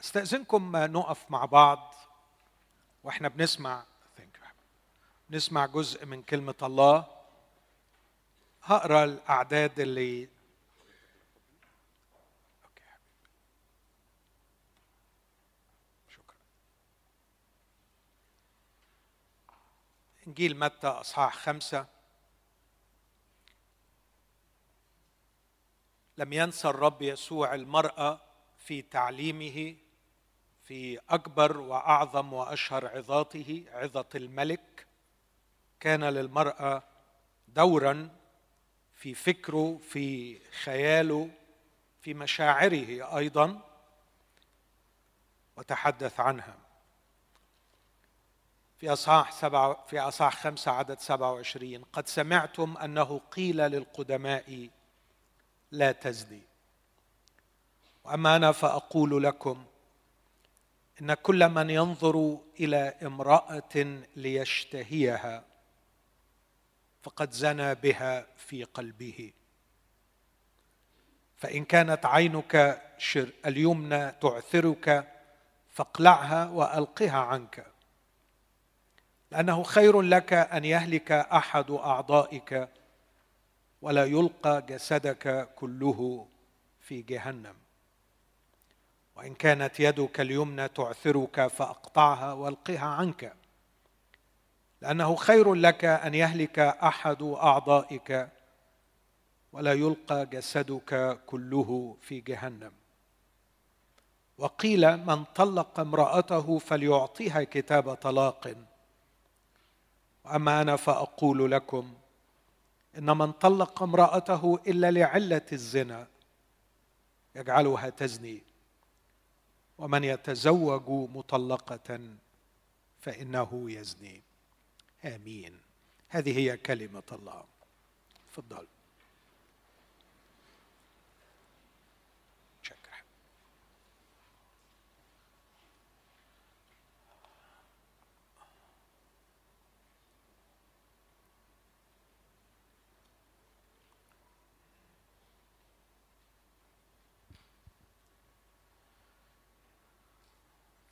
استأذنكم نقف مع بعض وإحنا بنسمع نسمع جزء من كلمة الله. هقرأ الأعداد اللي إنجيل متى أصحاح خمسة. لم ينسى الرب يسوع المرأة في تعليمه. في أكبر وأعظم وأشهر عظاته عظة الملك كان للمرأة دورا في فكره في خياله في مشاعره أيضا وتحدث عنها. في أصحاح سبعة في أصحاح خمسة عدد سبعة وعشرين قد سمعتم أنه قيل للقدماء لا تزني. وأما أنا فأقول لكم إن كل من ينظر إلى امرأة ليشتهيها فقد زنى بها في قلبه. فإن كانت عينك شر اليمنى تعثرك فاقلعها وألقها عنك. لأنه خير لك أن يهلك أحد أعضائك ولا يلقى جسدك كله في جهنم. وإن كانت يدك اليمنى تعثرك فأقطعها وألقها عنك. لأنه خير لك أن يهلك أحد أعضائك ولا يلقى جسدك كله في جهنم. وقيل من طلق امرأته فليعطيها كتاب طلاق. وأما أنا فأقول لكم إن من طلق امرأته إلا لعلة الزنا يجعلها تزني. ومن يتزوج مطلقة فإنه يزني. آمين. هذه هي كلمة الله. تفضل.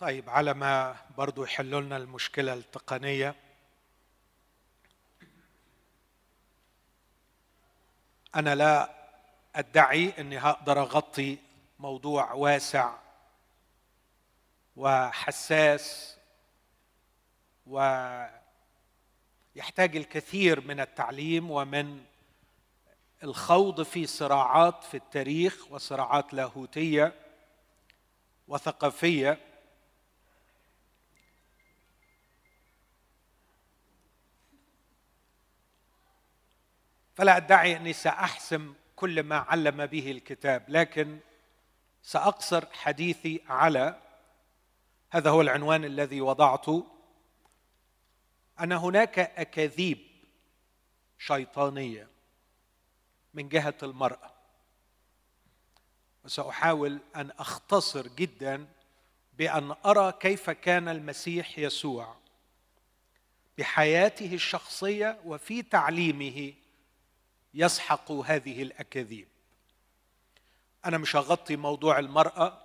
طيب على ما برضو يحلوا لنا المشكلة التقنية. أنا لا أدعي إني هقدر أغطي موضوع واسع وحساس ويحتاج الكثير من التعليم ومن الخوض في صراعات في التاريخ وصراعات لاهوتية وثقافية. فلا ادعي أني سأحسم كل ما علم به الكتاب لكن سأقصر حديثي على هذا هو العنوان الذي وضعته أن هناك أكاذيب شيطانية من جهة المرأة. وسأحاول أن أختصر جدا بأن أرى كيف كان المسيح يسوع بحياته الشخصية وفي تعليمه يسحق هذه الأكاذيب. أنا مش هغطي موضوع المرأة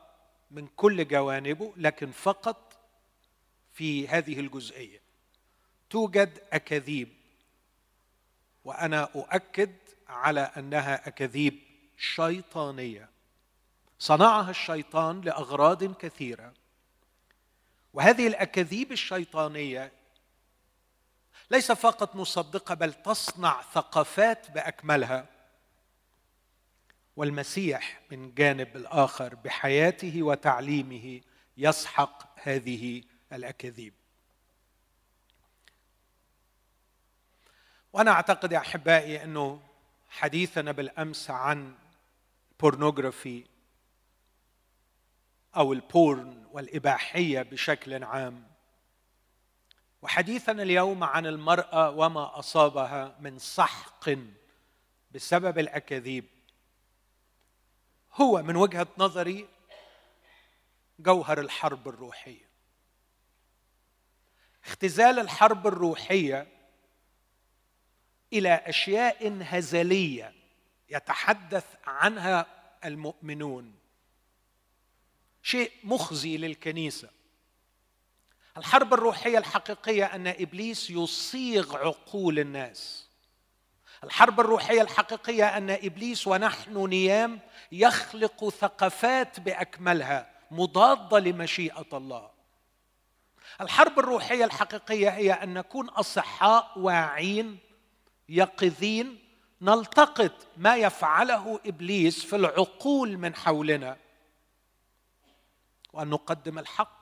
من كل جوانبه لكن فقط في هذه الجزئية. توجد أكاذيب وأنا أؤكد على أنها أكاذيب شيطانية. صنعها الشيطان لأغراض كثيرة. وهذه الأكاذيب الشيطانية ليس فقط نصدقها بل تصنع ثقافات بأكملها. والمسيح من جانب الآخر بحياته وتعليمه يسحق هذه الأكاذيب. وأنا أعتقد يا أحبائي أنه حديثنا بالأمس عن pornography أو ال porn والإباحية بشكل عام وحديثنا اليوم عن المرأة وما أصابها من سحق بسبب الأكاذيب. هو من وجهة نظري جوهر الحرب الروحية. اختزال الحرب الروحية إلى أشياء هزلية يتحدث عنها المؤمنون. شيء مخزي للكنيسة. الحرب الروحية الحقيقية أن إبليس يصيغ عقول الناس. الحرب الروحية الحقيقية أن إبليس ونحن نيام يخلق ثقافات بأكملها مضادة لمشيئة الله. الحرب الروحية الحقيقية هي أن نكون أصحاء واعين يقظين نلتقط ما يفعله إبليس في العقول من حولنا. وأن نقدم الحق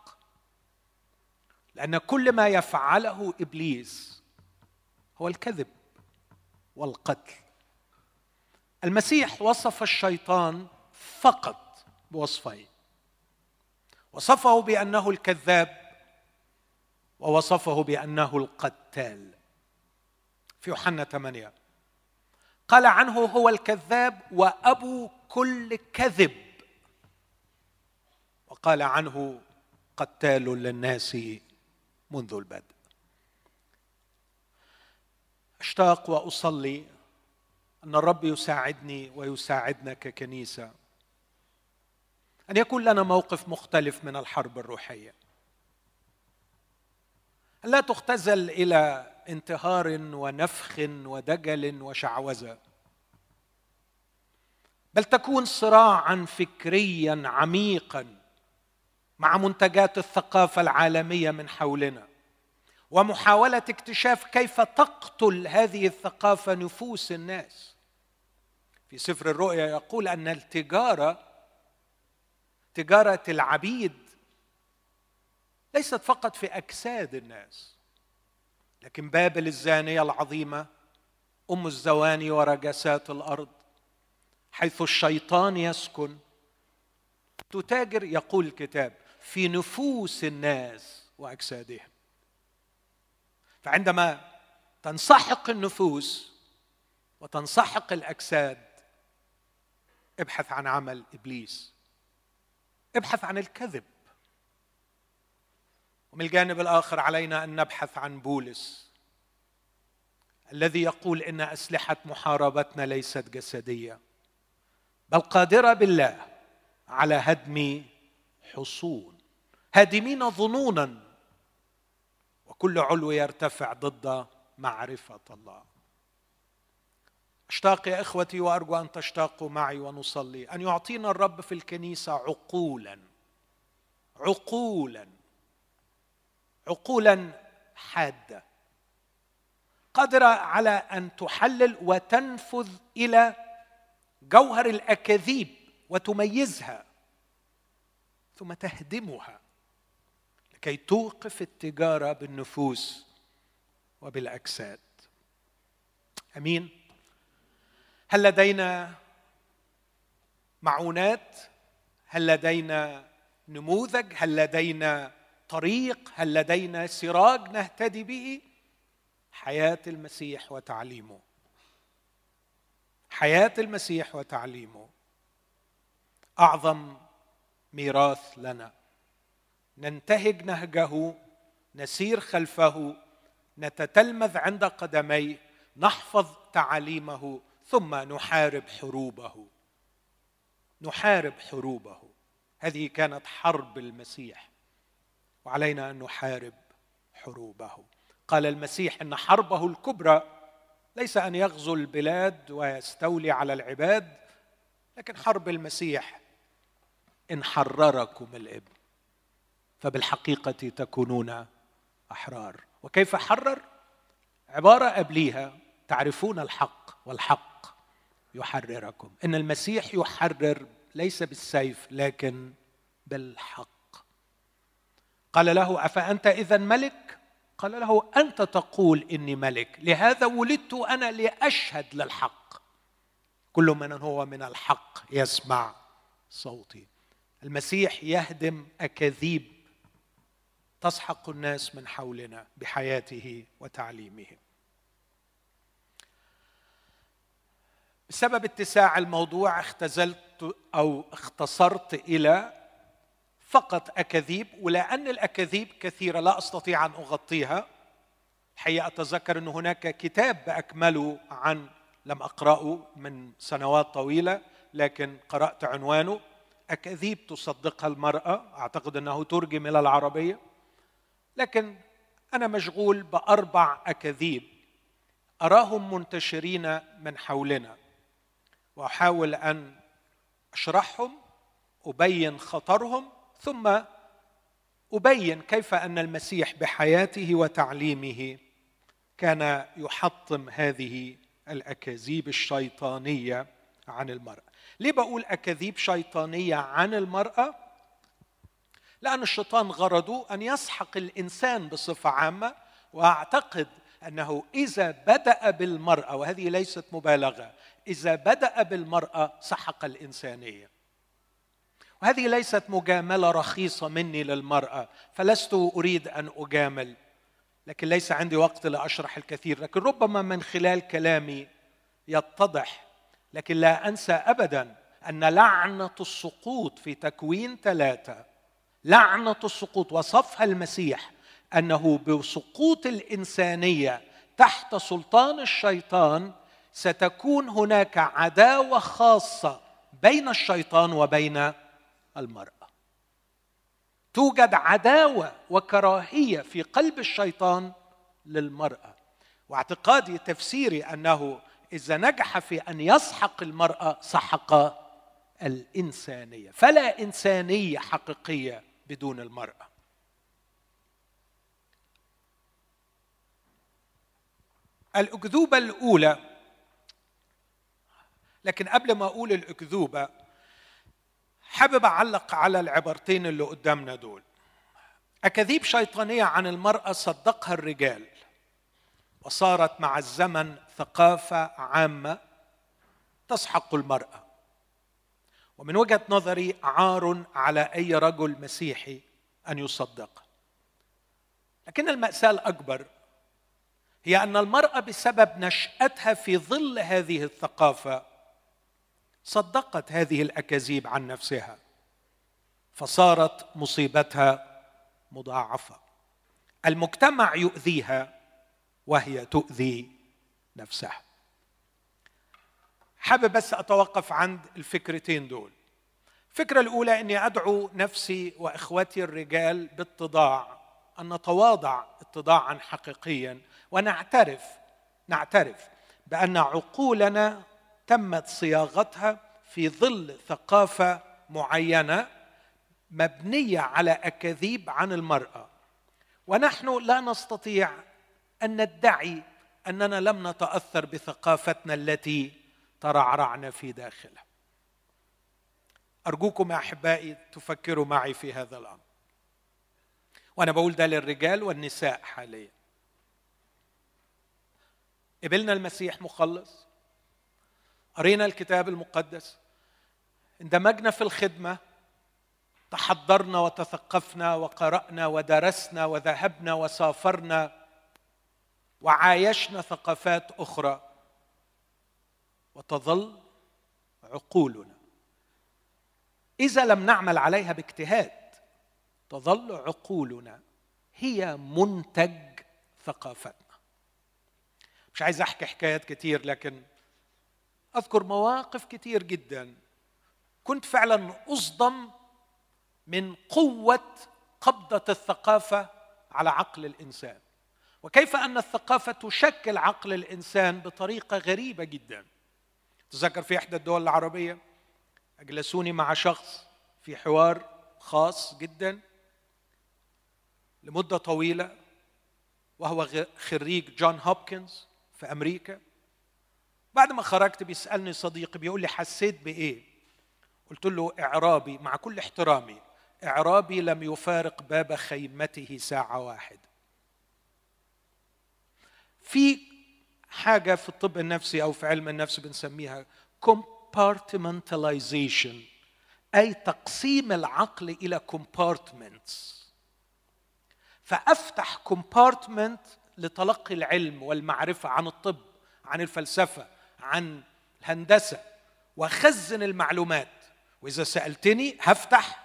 لأن كل ما يفعله إبليس هو الكذب والقتل. المسيح وصف الشيطان فقط بوصفين. وصفه بأنه الكذاب ووصفه بأنه القتال. في يوحنا 8 قال عنه هو الكذاب وأبو كل كذب. وقال عنه قتال للناس منذ البدء. أشتاق وأصلي أن الرب يساعدني ويساعدنا ككنيسه أن يكون لنا موقف مختلف من الحرب الروحية. لا تختزل إلى انتهار ونفخ ودجل وشعوذة. بل تكون صراعا فكريا عميقا. مع منتجات الثقافة العالمية من حولنا. ومحاولة اكتشاف كيف تقتل هذه الثقافة نفوس الناس. في سفر الرؤيا يقول أن التجارة تجارة العبيد ليست فقط في أجساد الناس لكن بابل الزانية العظيمة أم الزواني ورجسات الأرض حيث الشيطان يسكن. تتاجر يقول الكتاب في نفوس الناس وأجسادهم. فعندما تنسحق النفوس وتنسحق الأجساد ابحث عن عمل إبليس. ابحث عن الكذب. ومن الجانب الآخر علينا أن نبحث عن بولس الذي يقول إن أسلحة محاربتنا ليست جسدية بل قادرة بالله على هدم حصون. هادمين ظنونا. وكل علو يرتفع ضد معرفة الله. أشتاق يا إخوتي وأرجو أن تشتاقوا معي ونصلي. أن يعطينا الرب في الكنيسة عقولا. عقولا. عقولا حادة. قادرة على أن تحلل وتنفذ إلى جوهر الأكاذيب وتميزها ثم تهدمها. لكي توقف التجارة بالنفوس وبالأجساد. أمين؟ هل لدينا معونات؟ هل لدينا نموذج؟ هل لدينا طريق؟ هل لدينا سراج نهتدي به؟ حياة المسيح وتعليمه. حياة المسيح وتعليمه. أعظم ميراث لنا. ننتهج نهجه نسير خلفه نتتلمذ عند قدميه نحفظ تعاليمه ثم نحارب حروبه. نحارب حروبه. هذه كانت حرب المسيح وعلينا أن نحارب حروبه. قال المسيح إن حربه الكبرى ليس أن يغزو البلاد ويستولي على العباد لكن حرب المسيح. إن حرركم الإبن. فبالحقيقة تكونون أحرار. وكيف حرر عبارة قبليها تعرفون الحق والحق يحرركم. إن المسيح يحرر ليس بالسيف لكن بالحق. قال له أفأنت إذا ملك؟ قال له أنت تقول إني ملك. لهذا ولدت أنا لأشهد للحق. كل من هو من الحق يسمع صوتي. المسيح يهدم أكاذيب تسحق الناس من حولنا بحياته وتعليمه بسبب اتساع الموضوع اختزلت أو اختصرت إلى فقط أكاذيب ولأن الأكاذيب كثيرة لا أستطيع أن أغطيها. الحقيقة أتذكر أن هناك كتاب باكمله عن لم أقرأه من سنوات طويلة لكن قرأت عنوانه. أكاذيب تصدقها المرأة أعتقد أنه ترجم إلى العربية. لكن أنا مشغول بأربع أكاذيب. أراهم منتشرين من حولنا. وأحاول أن أشرحهم أبين خطرهم ثم أبين كيف أن المسيح بحياته وتعليمه كان يحطم هذه الأكاذيب الشيطانية عن المرأة. ليه بقول أكاذيب شيطانية عن المرأة؟ لأن الشيطان غرضه أن يسحق الإنسان بصفة عامة وأعتقد أنه إذا بدأ بالمرأة وهذه ليست مبالغة إذا بدأ بالمرأة سحق الإنسانية. وهذه ليست مجاملة رخيصة مني للمرأة فلست أريد أن أجامل لكن ليس عندي وقت لأشرح الكثير لكن ربما من خلال كلامي يتضح لكن لا أنسى ابدا أن لعنة السقوط في تكوين ثلاثة لعنة السقوط وصفها المسيح أنه بسقوط الإنسانية تحت سلطان الشيطان ستكون هناك عداوة خاصة بين الشيطان وبين المرأة. توجد عداوة وكراهية في قلب الشيطان للمرأة واعتقادي تفسيري أنه إذا نجح في أن يسحق المرأة سحق الإنسانية. فلا إنسانية حقيقية بدون المرأة. الأكذوبة الأولى لكن قبل ما أقول الأكذوبة حابب أعلق على العبارتين اللي قدامنا دول. أكاذيب شيطانية عن المرأة صدقها الرجال وصارت مع الزمن ثقافة عامة تسحق المرأة. ومن وجهة نظري عار على أي رجل مسيحي أن يصدقها لكن المأساة الأكبر هي أن المرأة بسبب نشأتها في ظل هذه الثقافة صدقت هذه الأكاذيب عن نفسها فصارت مصيبتها مضاعفة. المجتمع يؤذيها وهي تؤذي نفسها. حابب بس أتوقف عند الفكرتين دول. الفكرة الأولى إني أدعو نفسي وإخوتي الرجال باتضاع أن نتواضع اتضاعا حقيقيا ونعترف نعترف بأن عقولنا تمت صياغتها في ظل ثقافة معينة مبنية على أكاذيب عن المرأة. ونحن لا نستطيع أن ندعي أننا لم نتأثر بثقافتنا التي ترعرعنا في داخلها أرجوكم يا أحبائي تفكروا معي في هذا الأمر. وأنا بقول ده للرجال والنساء حاليا. قبلنا المسيح مخلص. قرينا الكتاب المقدس. اندمجنا في الخدمة. تحضرنا وتثقفنا وقرأنا ودرسنا وذهبنا وسافرنا. وعايشنا ثقافات أخرى. وتظل عقولنا. إذا لم نعمل عليها باجتهاد تظل عقولنا هي منتج ثقافتنا. مش عايز أحكي حكايات كتير لكن أذكر مواقف كتير جدا. كنت فعلا أصدم من قوة قبضة الثقافة على عقل الإنسان. وكيف أن الثقافة تشكل عقل الإنسان بطريقة غريبة جدا. تذكر في إحدى الدول العربية أجلسوني مع شخص في حوار خاص جدا لمدة طويلة وهو خريج جون هوبكنز في أمريكا. بعد ما خرجت بيسألني صديقي بيقول لي حسيت بإيه؟ قلت له إعرابي مع كل احترامي إعرابي لم يفارق باب خيمته ساعة واحدة في حاجة في الطب النفسي أو في علم النفس بنسميها compartmentalization أي تقسيم العقل إلى compartments. فأفتح compartment لتلقي العلم والمعرفة عن الطب عن الفلسفة عن الهندسة واخزن المعلومات. وإذا سألتني هفتح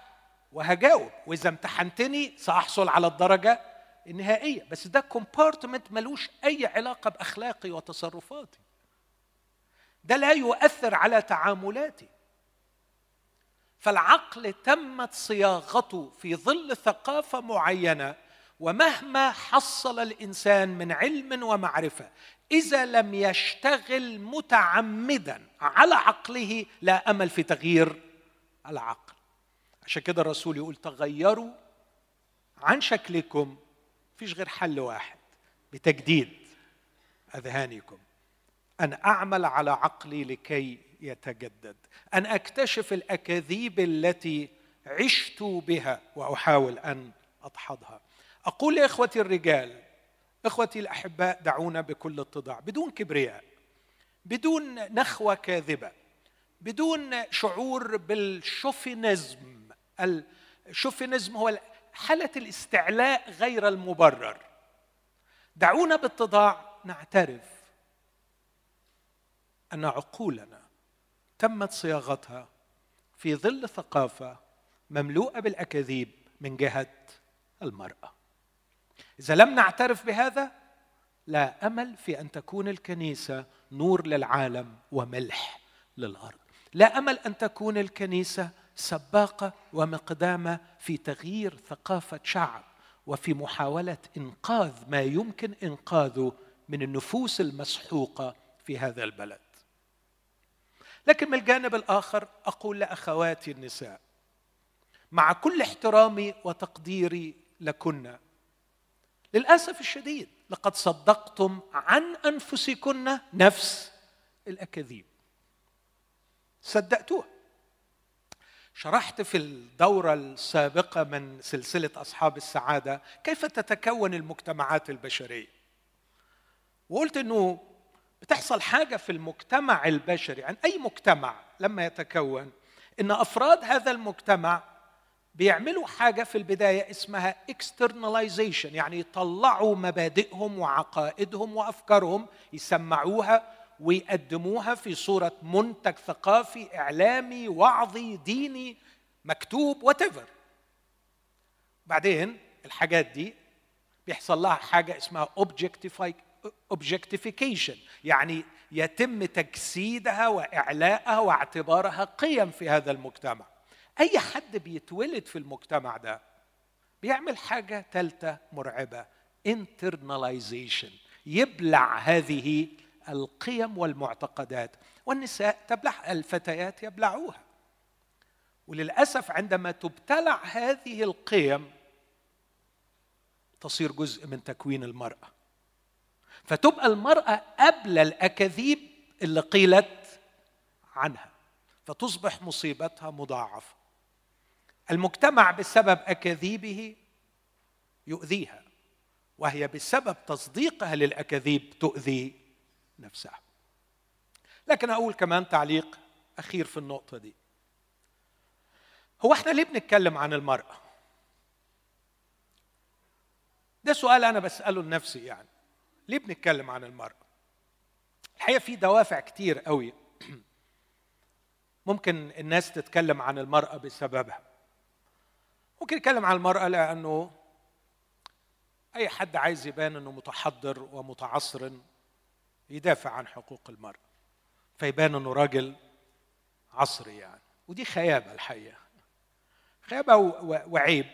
وهجاوب وإذا امتحنتني سأحصل على الدرجة النهائيه بس ده كومبارتمنت ملوش أي علاقة بأخلاقي وتصرفاتي. ده لا يؤثر على تعاملاتي. فالعقل تمت صياغته في ظل ثقافة معينة ومهما حصل الإنسان من علم ومعرفة إذا لم يشتغل متعمدا على عقله لا أمل في تغيير العقل. عشان كده الرسول يقول تغيروا عن شكلكم فيش غير حل واحد بتجديد أذهانكم. أن أعمل على عقلي لكي يتجدد. أن أكتشف الأكاذيب التي عشت بها وأحاول أن ادحضها أقول لاخوتي الرجال إخوتي الأحباء دعونا بكل اتضاع. بدون كبرياء بدون نخوة كاذبة بدون شعور بالشوفينزم الشوفينزم هو حالة الاستعلاء غير المبرر. دعونا باتضاع نعترف أن عقولنا تمت صياغتها في ظل ثقافة مملوءة بالأكاذيب من جهة المرأة. إذا لم نعترف بهذا لا أمل في أن تكون الكنيسة نور للعالم وملح للأرض. لا أمل أن تكون الكنيسة سباقه ومقدامه في تغيير ثقافة شعب وفي محاولة إنقاذ ما يمكن انقاذه من النفوس المسحوقة في هذا البلد. لكن من الجانب الآخر أقول لأخواتي النساء مع كل احترامي وتقديري لكن للأسف الشديد لقد صدقتم عن أنفسكن نفس الأكاذيب. صدقتوها. شرحت في الدورة السابقة من سلسلة أصحاب السعادة كيف تتكون المجتمعات البشرية. وقلت أنه بتحصل حاجة في المجتمع البشري عن أي مجتمع لما يتكون أن أفراد هذا المجتمع بيعملوا حاجة في البداية اسمها externalization يعني يطلعوا مبادئهم وعقائدهم وأفكارهم يسمعوها ويقدموها في صورة منتج ثقافي إعلامي وعظي ديني مكتوب واتيفر بعدين الحاجات دي بيحصل لها حاجة اسمها objectification يعني يتم تجسيدها وإعلاءها واعتبارها قيم في هذا المجتمع. أي حد بيتولد في المجتمع ده بيعمل حاجة ثالثة مرعبة internalization يبلع هذه القيم والمعتقدات. والنساء تبلع الفتيات يبلعوها. وللأسف عندما تبتلع هذه القيم تصير جزء من تكوين المرأة. فتبقى المرأة قبل الأكاذيب اللي قيلت عنها. فتصبح مصيبتها مضاعفة. المجتمع بسبب أكاذيبه يؤذيها. وهي بسبب تصديقها للأكاذيب تؤذي نفسها. لكن أقول كمان تعليق أخير في النقطة دي. هو إحنا ليه بنتكلم عن المرأة؟ ده سؤال أنا بسأله لنفسي يعني. ليه بنتكلم عن المرأة؟ الحقيقة في دوافع كتير قوي. ممكن الناس تتكلم عن المرأة بسببها. ممكن يتكلم عن المرأة لأنه أي حد عايز يبان إنه متحضر ومتعصر يدافع عن حقوق المرأة. فيبان إنه راجل عصري يعني. ودي خيابة الحقيقة. خيابة وعيب.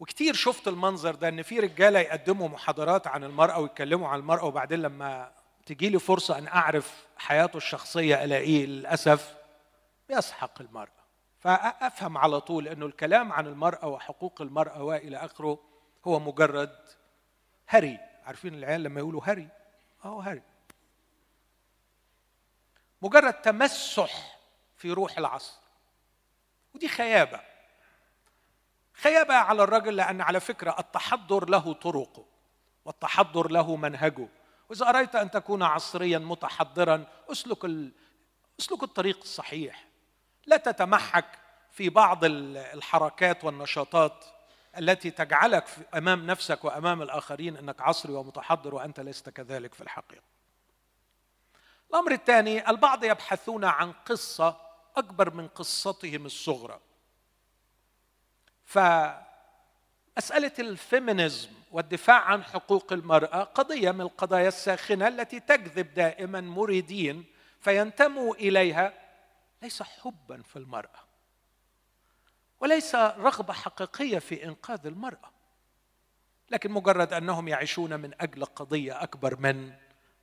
وكتير شفت المنظر ده إن في رجالة يقدموا محاضرات عن المرأة ويتكلموا عن المرأة وبعدين لما تجي لي فرصة إن أعرف حياته الشخصية ألاقيه للأسف بيسحق المرأة. فأفهم على طول إنه الكلام عن المرأة وحقوق المرأة وإلى آخره هو مجرد هري. عارفين العيال لما يقولوا هري؟ اهو هري مجرد تمسح في روح العصر. ودي خيابة. خيابة على الرجل لأن على فكرة التحضر له طرقه والتحضر له منهجه. وإذا اريت أن تكون عصريا متحضرا أسلك ال... أسلك الطريق الصحيح. لا تتمحك في بعض الحركات والنشاطات. التي تجعلك أمام نفسك وأمام الآخرين أنك عصري ومتحضر وأنت لست كذلك في الحقيقة. الأمر الثاني البعض يبحثون عن قصة أكبر من قصتهم الصغرى. فمسألة الفيمينيزم والدفاع عن حقوق المرأة قضية من القضايا الساخنة التي تجذب دائما مريدين فينتموا إليها ليس حبا في المرأة وليس رغبة حقيقية في إنقاذ المرأة. لكن مجرد أنهم يعيشون من أجل قضية أكبر من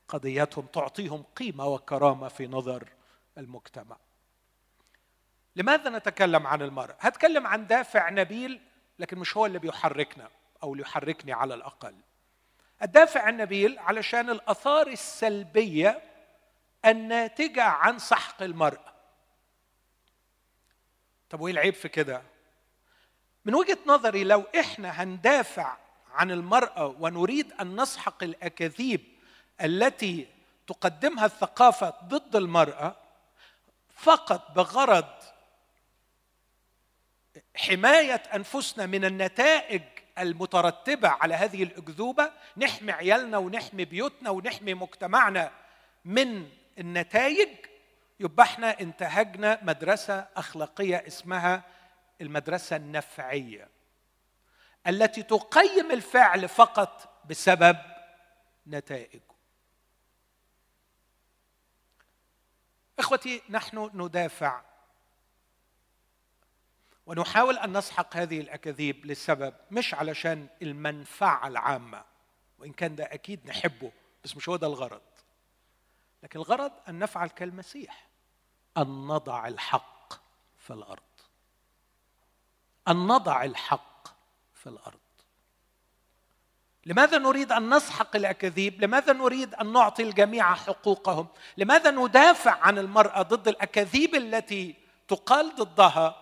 قضيتهم تعطيهم قيمة وكرامة في نظر المجتمع. لماذا نتكلم عن المرأة؟ هتكلم عن دافع نبيل لكن مش هو اللي بيحركنا أو اللي يحركني على الأقل. الدافع النبيل علشان الآثار السلبية الناتجة عن سحق المرأة. طب وايه العيب في كده؟ من وجهة نظري لو إحنا هندافع عن المرأة ونريد أن نسحق الأكاذيب التي تقدمها الثقافة ضد المرأة فقط بغرض حماية أنفسنا من النتائج المترتبة على هذه الأكذوبة نحمي عيالنا ونحمي بيوتنا ونحمي مجتمعنا من النتائج يبقى إحنا انتهجنا مدرسة أخلاقية اسمها المدرسة النفعية التي تقيم الفعل فقط بسبب نتائجه. إخوتي نحن ندافع ونحاول أن نسحق هذه الأكاذيب لسبب مش علشان المنفعة العامة وإن كان ده أكيد نحبه بس مش هو ده الغرض لكن الغرض أن نفعل كالمسيح أن نضع الحق في الأرض. أن نضع الحق في الأرض. لماذا نريد أن نسحق الأكاذيب؟ لماذا نريد أن نعطي الجميع حقوقهم؟ لماذا ندافع عن المرأة ضد الأكاذيب التي تقال ضدها؟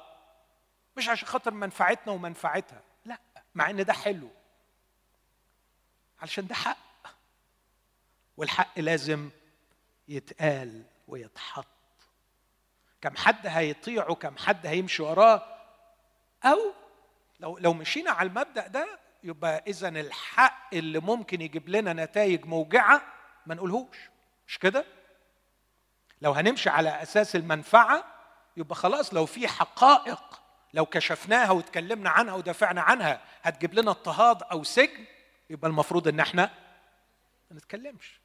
مش عشان خاطر منفعتنا ومنفعتها. لا مع إن ده حلو. علشان ده حق. والحق لازم يتقال ويتحط. كم حد هيطيعه كم حد هيمشي وراه أو لو لو مشينا على المبدأ ده يبقى إذا الحق اللي ممكن يجيب لنا نتائج موجعة ما نقولهوش. مش كده؟ لو هنمشي على أساس المنفعة يبقى خلاص لو في حقائق لو كشفناها واتكلمنا عنها ودافعنا عنها هتجيب لنا اضطهاد أو سجن يبقى المفروض إن إحنا ما نتكلمش.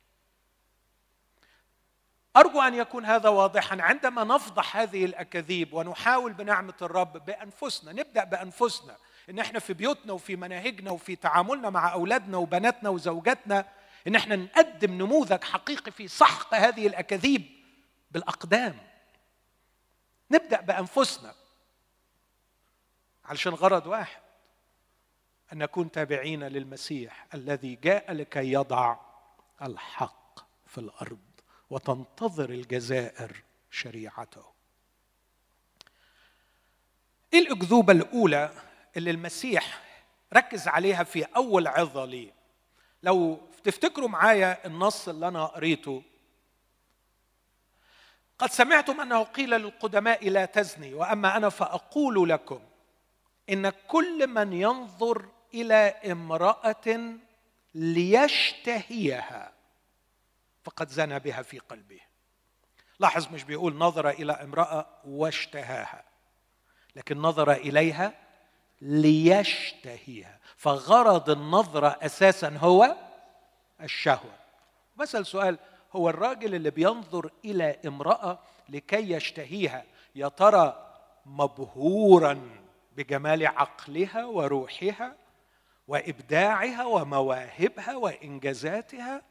أرجو أن يكون هذا واضحا. عندما نفضح هذه الأكاذيب ونحاول بنعمة الرب بأنفسنا نبدأ بأنفسنا إن إحنا في بيوتنا وفي مناهجنا وفي تعاملنا مع أولادنا وبناتنا وزوجاتنا إن إحنا نقدم نموذج حقيقي في سحق هذه الأكاذيب بالأقدام. نبدأ بأنفسنا. علشان غرض واحد أن نكون تابعين للمسيح الذي جاء لكي يضع الحق في الأرض. وتنتظر الجزائر شريعته. إيه الأكذوبة الأولى اللي المسيح ركز عليها في أول عظة ليه؟ لو تفتكروا معايا النص اللي أنا قريته. قد سمعتم أنه قيل للقدماء لا تزني وأما أنا فأقول لكم إن كل من ينظر إلى امرأة ليشتهيها فقد زنى بها في قلبه. لاحظ مش بيقول نظر إلى امرأة واشتهاها لكن نظر إليها ليشتهيها. فغرض النظره أساسا هو الشهوة. بسأل سؤال هو الراجل اللي بينظر إلى امرأة لكي يشتهيها يا ترى مبهورا بجمال عقلها وروحها وإبداعها ومواهبها وإنجازاتها؟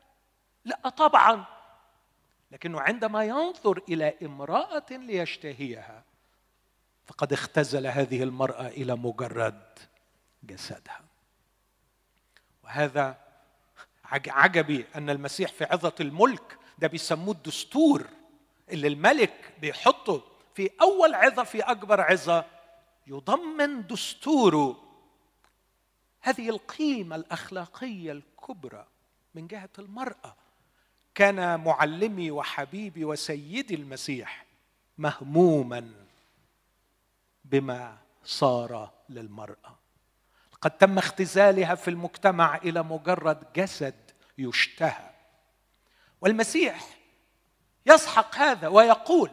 لا طبعا. لكنه عندما ينظر إلى امرأة ليشتهيها فقد اختزل هذه المرأة إلى مجرد جسدها. وهذا عجبي أن المسيح في عظة الملك ده بيسموه الدستور اللي الملك بيحطه في أول عظة في أكبر عظة يضمن دستوره. هذه القيمة الأخلاقية الكبرى من جهة المرأة. كان معلمي وحبيبي وسيدي المسيح مهموما بما صار للمرأة. قد تم اختزالها في المجتمع إلى مجرد جسد يشتهى. والمسيح يسحق هذا ويقول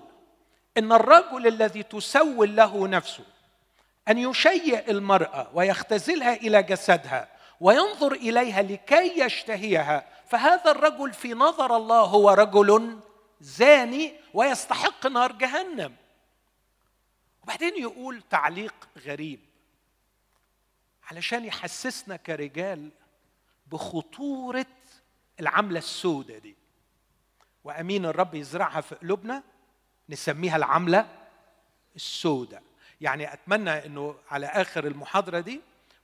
إن الرجل الذي تسول له نفسه أن يشيئ المرأة ويختزلها إلى جسدها وينظر إليها لكي يشتهيها. فهذا الرجل في نظر الله هو رجل زاني ويستحق نار جهنم. وبعدين يقول تعليق غريب. علشان يحسسنا كرجال بخطورة العملة السوداء دي. وأمين الرب يزرعها في قلوبنا نسميها العملة السوداء يعني أتمنى أنه على آخر المحاضرة دي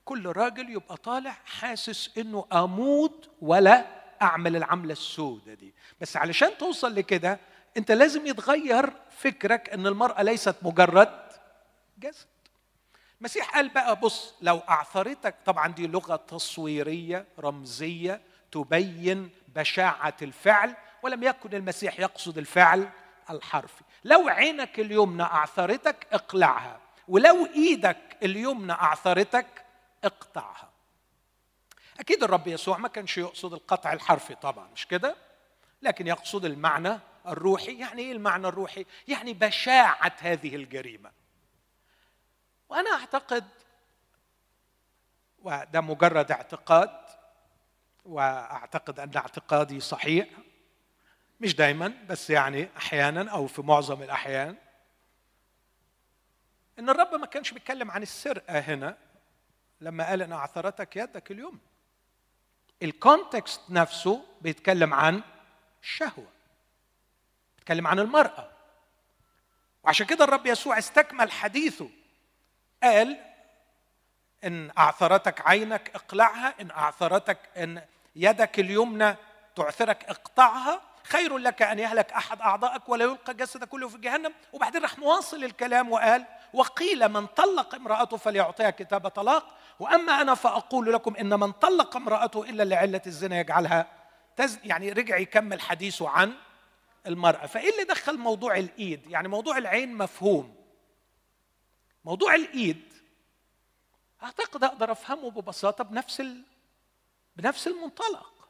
كل راجل يبقى طالع حاسس أنه أموت ولا أعمل العملة السوداء دي. بس علشان توصل لكده أنت لازم يتغير فكرك أن المرأة ليست مجرد جسد. المسيح قال بقى بص لو أعثرتك طبعا دي لغة تصويرية رمزية تبين بشاعة الفعل ولم يكن المسيح يقصد الفعل الحرفي. لو عينك اليمنى أعثرتك اقلعها. ولو إيدك اليمنى أعثرتك اقطعها. أكيد الرب يسوع ما كانش يقصد القطع الحرفي طبعا مش كده؟ لكن يقصد المعنى الروحي. يعني إيه المعنى الروحي؟ يعني بشاعة هذه الجريمة. وأنا أعتقد وده مجرد اعتقاد وأعتقد أن اعتقادي صحيح مش دايما بس يعني أحيانا أو في معظم الأحيان إن الرب ما كانش بيتكلم عن السرقة هنا لما قال ان اعثرتك يدك اليوم. الكونتكست نفسه بيتكلم عن الشهوه بيتكلم عن المرأة. وعشان كده الرب يسوع استكمل حديثه. قال إن أعثرتك عينك اقلعها إن أعثرتك إن يدك اليمنى تعثرك اقطعها. خير لك أن يهلك أحد أعضائك ولا يلقى جسدك كله في جهنم. وبعدين راح مواصل الكلام وقال وقيل من طلق امرأته فليعطيها كتاب طلاق وأما أنا فأقول لكم إن من طلق امرأته إلا لعلة الزنا يجعلها تز يعني رجع يكمل حديثه عن المرأة. فإيه اللي دخل موضوع الإيد؟ يعني موضوع العين مفهوم. موضوع الإيد أعتقد أقدر أفهمه ببساطة بنفس ال... بنفس المنطلق.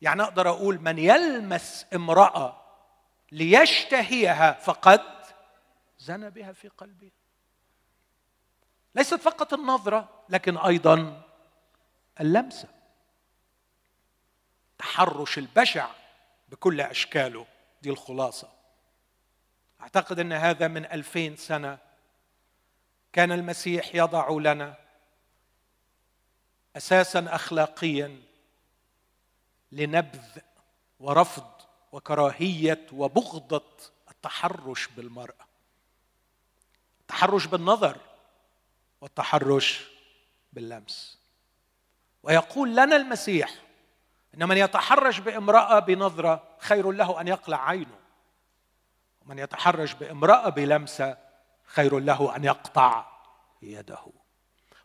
يعني أقدر أقول من يلمس امرأة ليشتهيها فقد زنى بها في قلبه ليست فقط النظرة لكن أيضا اللمسة. تحرش البشع بكل أشكاله دي الخلاصة. أعتقد أن هذا من ألفين سنة. كان المسيح يضع لنا أساسا اخلاقيا لنبذ ورفض وكراهية وبغضة التحرش بالمرأة. التحرش بالنظر والتحرش باللمس. ويقول لنا المسيح إن من يتحرش بامرأة بنظرة خير له أن يقلع عينه ومن يتحرش بامرأة بلمسة خير له أن يقطع يده.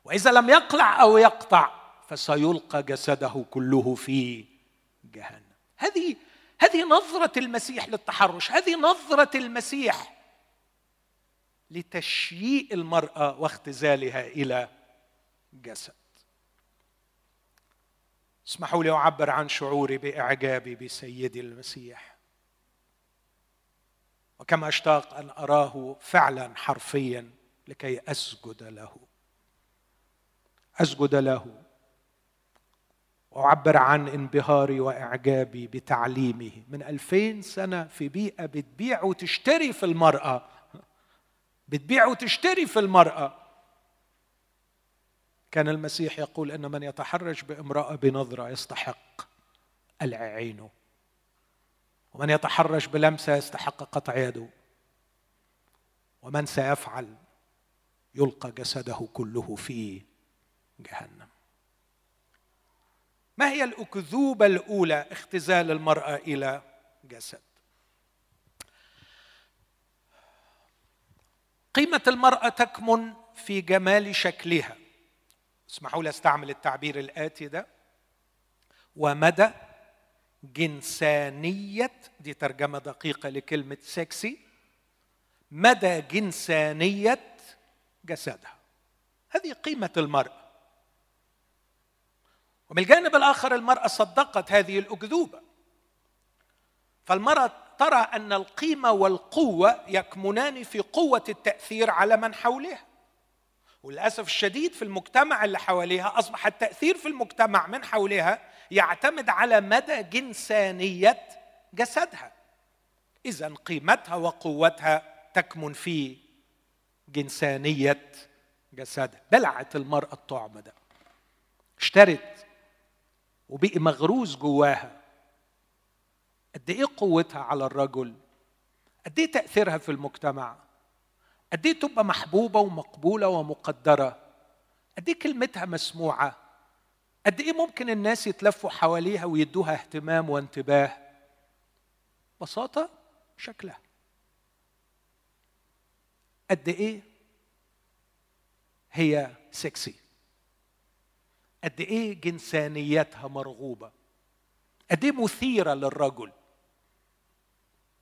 وإذا لم يقلع أو يقطع فسيلقى جسده كله في جهنم. هذه هذه نظرة المسيح للتحرش هذه نظرة المسيح لتشييء المرأة واختزالها إلى جسد. اسمحوا لي أعبر عن شعوري بإعجابي بسيدي المسيح. وكما اشتاق أن أراه فعلا حرفيا لكي أسجد له. أسجد له. وأعبر عن انبهاري وإعجابي بتعليمه. من ألفين سنة في بيئة بتبيع وتشتري في المرأة بتبيع وتشتري في المرأة. كان المسيح يقول إن من يتحرش بامرأة بنظرة يستحق العينه ومن يتحرش بلمسة يستحق قطع يده ومن سيفعل يلقى جسده كله في جهنم. ما هي الأكذوبة الأولى اختزال المرأة إلى جسد؟ قيمة المرأة تكمن في جمال شكلها. اسمحوا لي أستعمل التعبير الآتي ده. ومدى جنسانية دي ترجمة دقيقة لكلمة سكسي مدى جنسانية جسدها. هذه قيمة المرأة. ومن الجانب الآخر المرأة صدقت هذه الأكذوبة. فالمرأة ترى أن القيمة والقوة يكمنان في قوة التأثير على من حولها. وللأسف الشديد في المجتمع اللي حواليها أصبح التأثير في المجتمع من حولها يعتمد على مدى جنسانية جسدها. إذا قيمتها وقوتها تكمن في جنسانية جسدها. بلعت المرأة الطعم ده. اشترت وبقي مغروز جواها. قد إيه قوتها على الرجل؟ قد إيه تأثيرها في المجتمع؟ قد إيه تبقى محبوبة ومقبولة ومقدرة؟ قد إيه كلمتها مسموعة؟ قد إيه ممكن الناس يتلفوا حواليها ويدوها اهتمام وانتباه؟ بساطة شكلها. قد إيه هي سكسي قد إيه جنسانيتها مرغوبة؟ قد إيه مثيرة للرجل؟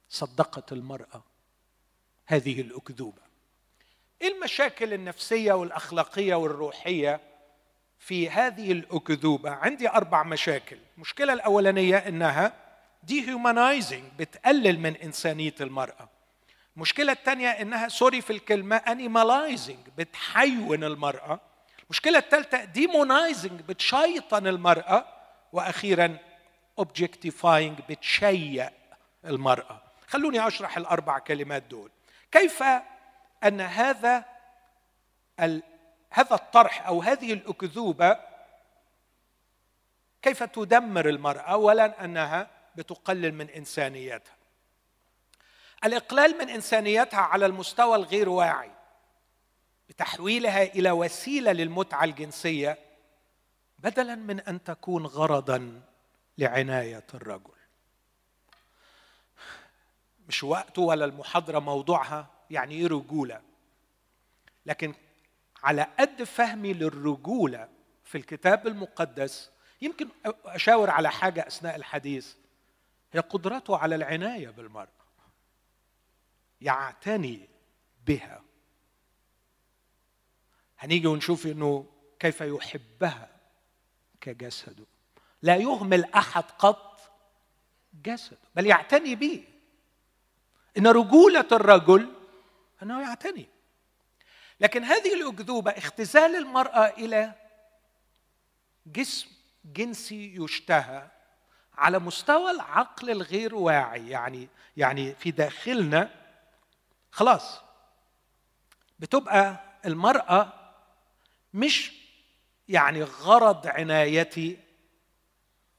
صدقت المرأة هذه الأكذوبة. إيه المشاكل النفسية والأخلاقية والروحية في هذه الأكذوبة؟ عندي أربع مشاكل. المشكلة الأولانية إنها dehumanizing بتقلل من إنسانية المرأة. المشكلة الثانية إنها sorry في الكلمة animalizing بتحيون المرأة. المشكلة الثالثه demonizing بتشيطن المرأة. وأخيرا objectifying بتشيئ المرأة. خلوني أشرح الأربع كلمات دول. كيف أن هذا هذا الطرح أو هذه الأكذوبة كيف تدمر المرأة؟ اولا أنها بتقلل من إنسانيتها. الإقلال من إنسانيتها على المستوى الغير واعي بتحويلها إلى وسيلة للمتعة الجنسية بدلا من أن تكون غرضا لعناية الرجل. مش وقته ولا المحاضرة موضوعها يعني إيه رجولة؟ لكن على قد فهمي للرجولة في الكتاب المقدس يمكن أشاور على حاجة أثناء الحديث هي قدرته على العناية بالمراه يعتني بها. هنيجي ونشوف إنه كيف يحبها كجسده. لا يهمل أحد قط جسده بل يعتني به. إن رجولة الرجل أنه يعتني. لكن هذه الأكذوبة اختزال المرأة إلى جسم جنسي يشتهى على مستوى العقل الغير واعي. يعني يعني في داخلنا خلاص بتبقى المرأة مش يعني غرض عنايتي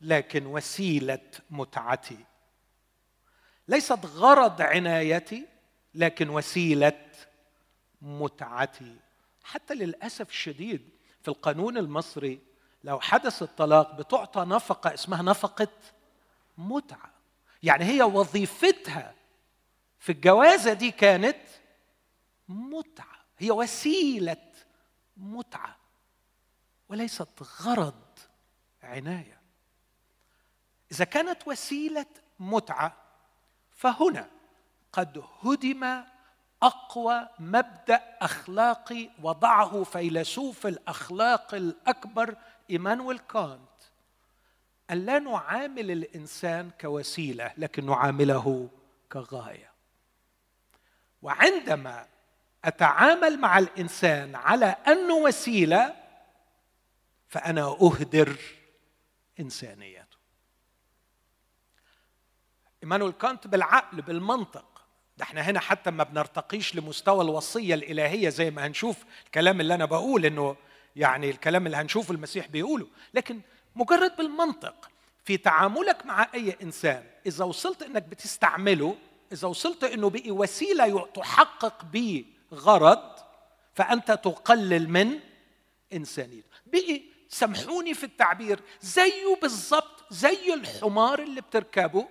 لكن وسيلة متعتي. ليست غرض عنايتي لكن وسيلة متعتي. حتى للأسف الشديد في القانون المصري لو حدث الطلاق بتعطى نفقة اسمها نفقة متعة. يعني هي وظيفتها في الجوازه دي كانت متعة. هي وسيلة متعة. وليست غرض عناية. إذا كانت وسيلة متعة فهنا قد هدم أقوى مبدأ أخلاقي وضعه فيلسوف الأخلاق الأكبر إيمانويل كانت أن لا نعامل الإنسان كوسيلة لكن نعامله كغاية. وعندما أتعامل مع الإنسان على أنه وسيلة فأنا أهدر انسانيته إيمانويل كانت بالعقل بالمنطق. ده إحنا هنا حتى ما بنرتقيش لمستوى الوصية الإلهية زي ما هنشوف الكلام اللي أنا بقول إنه يعني الكلام اللي هنشوفه المسيح بيقوله. لكن مجرد بالمنطق في تعاملك مع أي إنسان إذا وصلت إنك بتستعمله إذا وصلت إنه بقي وسيلة تحقق به غرض فأنت تقلل من إنسانيته. بقي سامحوني في التعبير زيه بالظبط زي الحمار اللي بتركبه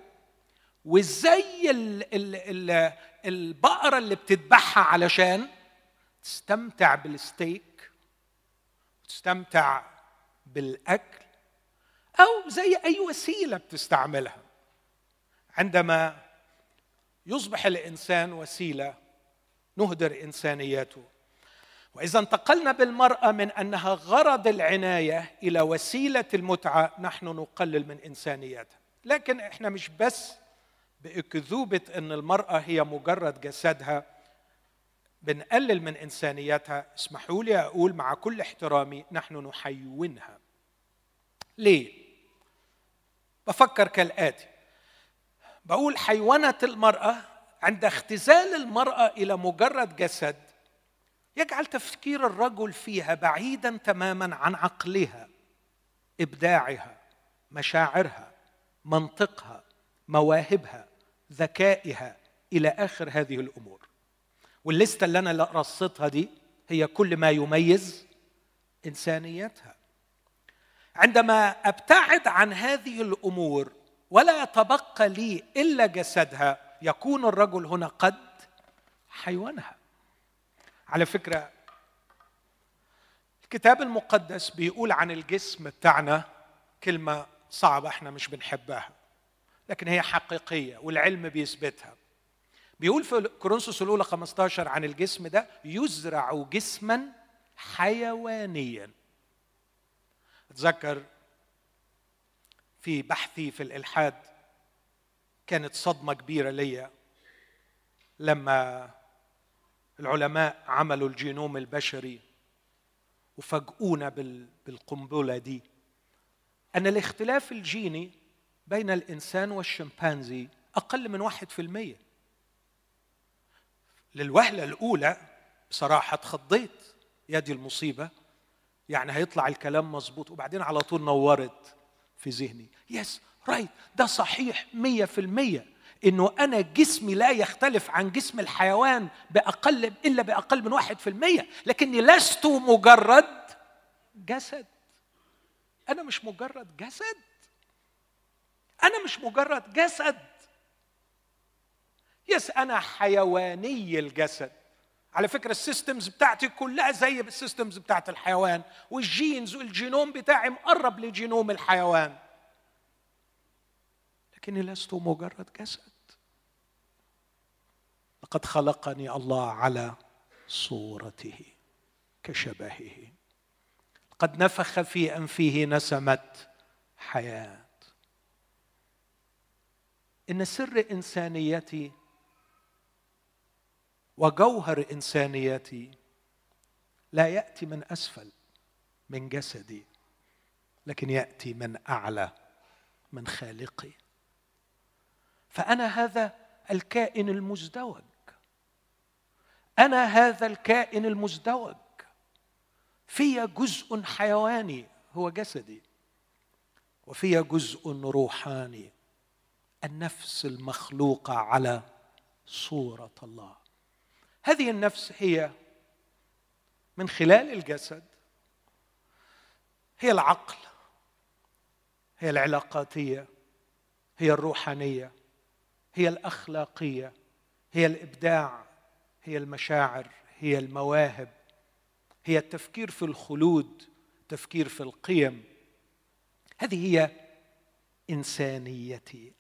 وزي ال ال ال البقرة اللي بتذبحها علشان تستمتع بالستيك تستمتع بالأكل أو زي أي وسيلة بتستعملها. عندما يصبح الإنسان وسيلة نهدر إنسانيته وإذا انتقلنا بالمرأة من أنها غرض العناية إلى وسيلة المتعة نحن نقلل من إنسانيتها لكن إحنا مش بس بأكذوبة إن المرأة هي مجرد جسدها بنقلل من انسانيتها اسمحوا لي أقول مع كل احترامي نحن نحيونها ليه؟ بفكر كالآتي. بقول حيونه المرأة عند اختزال المرأة إلى مجرد جسد يجعل تفكير الرجل فيها بعيدا تماما عن عقلها إبداعها مشاعرها منطقها مواهبها. ذكائها إلى آخر هذه الأمور. واللسته اللي أنا رصيتها دي هي كل ما يميز إنسانيتها. عندما أبتعد عن هذه الأمور ولا يتبقى لي إلا جسدها يكون الرجل هنا قد حيوانها. على فكرة الكتاب المقدس بيقول عن الجسم بتاعنا كلمة صعبة إحنا مش بنحبها. لكن هي حقيقية والعلم بيثبتها. بيقول في كورنثوس الأولى 15 عن الجسم ده يزرع جسما حيوانيا. أتذكر في بحثي في الإلحاد كانت صدمة كبيرة ليا لما العلماء عملوا الجينوم البشري وفاجئونا بالقنبلة دي. أن الاختلاف الجيني بين الإنسان والشمبانزي أقل من واحد في المية. للوهلة الأولى بصراحة اتخضيت يا دي المصيبة يعني هيطلع الكلام مظبوط وبعدين على طول نورت في ذهني. yes right ده صحيح مية في المية إنه أنا جسمي لا يختلف عن جسم الحيوان بأقل إلا بأقل من واحد في المية لكني لست مجرد جسد. أنا مش مجرد جسد. أنا مش مجرد جسد. yes أنا حيواني الجسد. على فكرة ال systems بتاعتي كلها زي ال systems بتاعت الحيوان وال genes والجينوم بتاعي مقرب لجينوم الحيوان. لكني لست مجرد جسد. لقد خلقني الله على صورته كشبهه. قد نفخ في أنفه نسمة حياة. إن سر إنسانيتي وجوهر إنسانيتي لا يأتي من أسفل من جسدي لكن يأتي من أعلى من خالقي. فأنا هذا الكائن المزدوج. أنا هذا الكائن المزدوج. في جزء حيواني هو جسدي وفي جزء روحاني النفس المخلوقه على صورة الله. هذه النفس هي من خلال الجسد هي العقل هي العلاقاتية هي الروحانية هي الأخلاقية هي الإبداع هي المشاعر هي المواهب هي التفكير في الخلود التفكير في القيم. هذه هي إنسانيتي.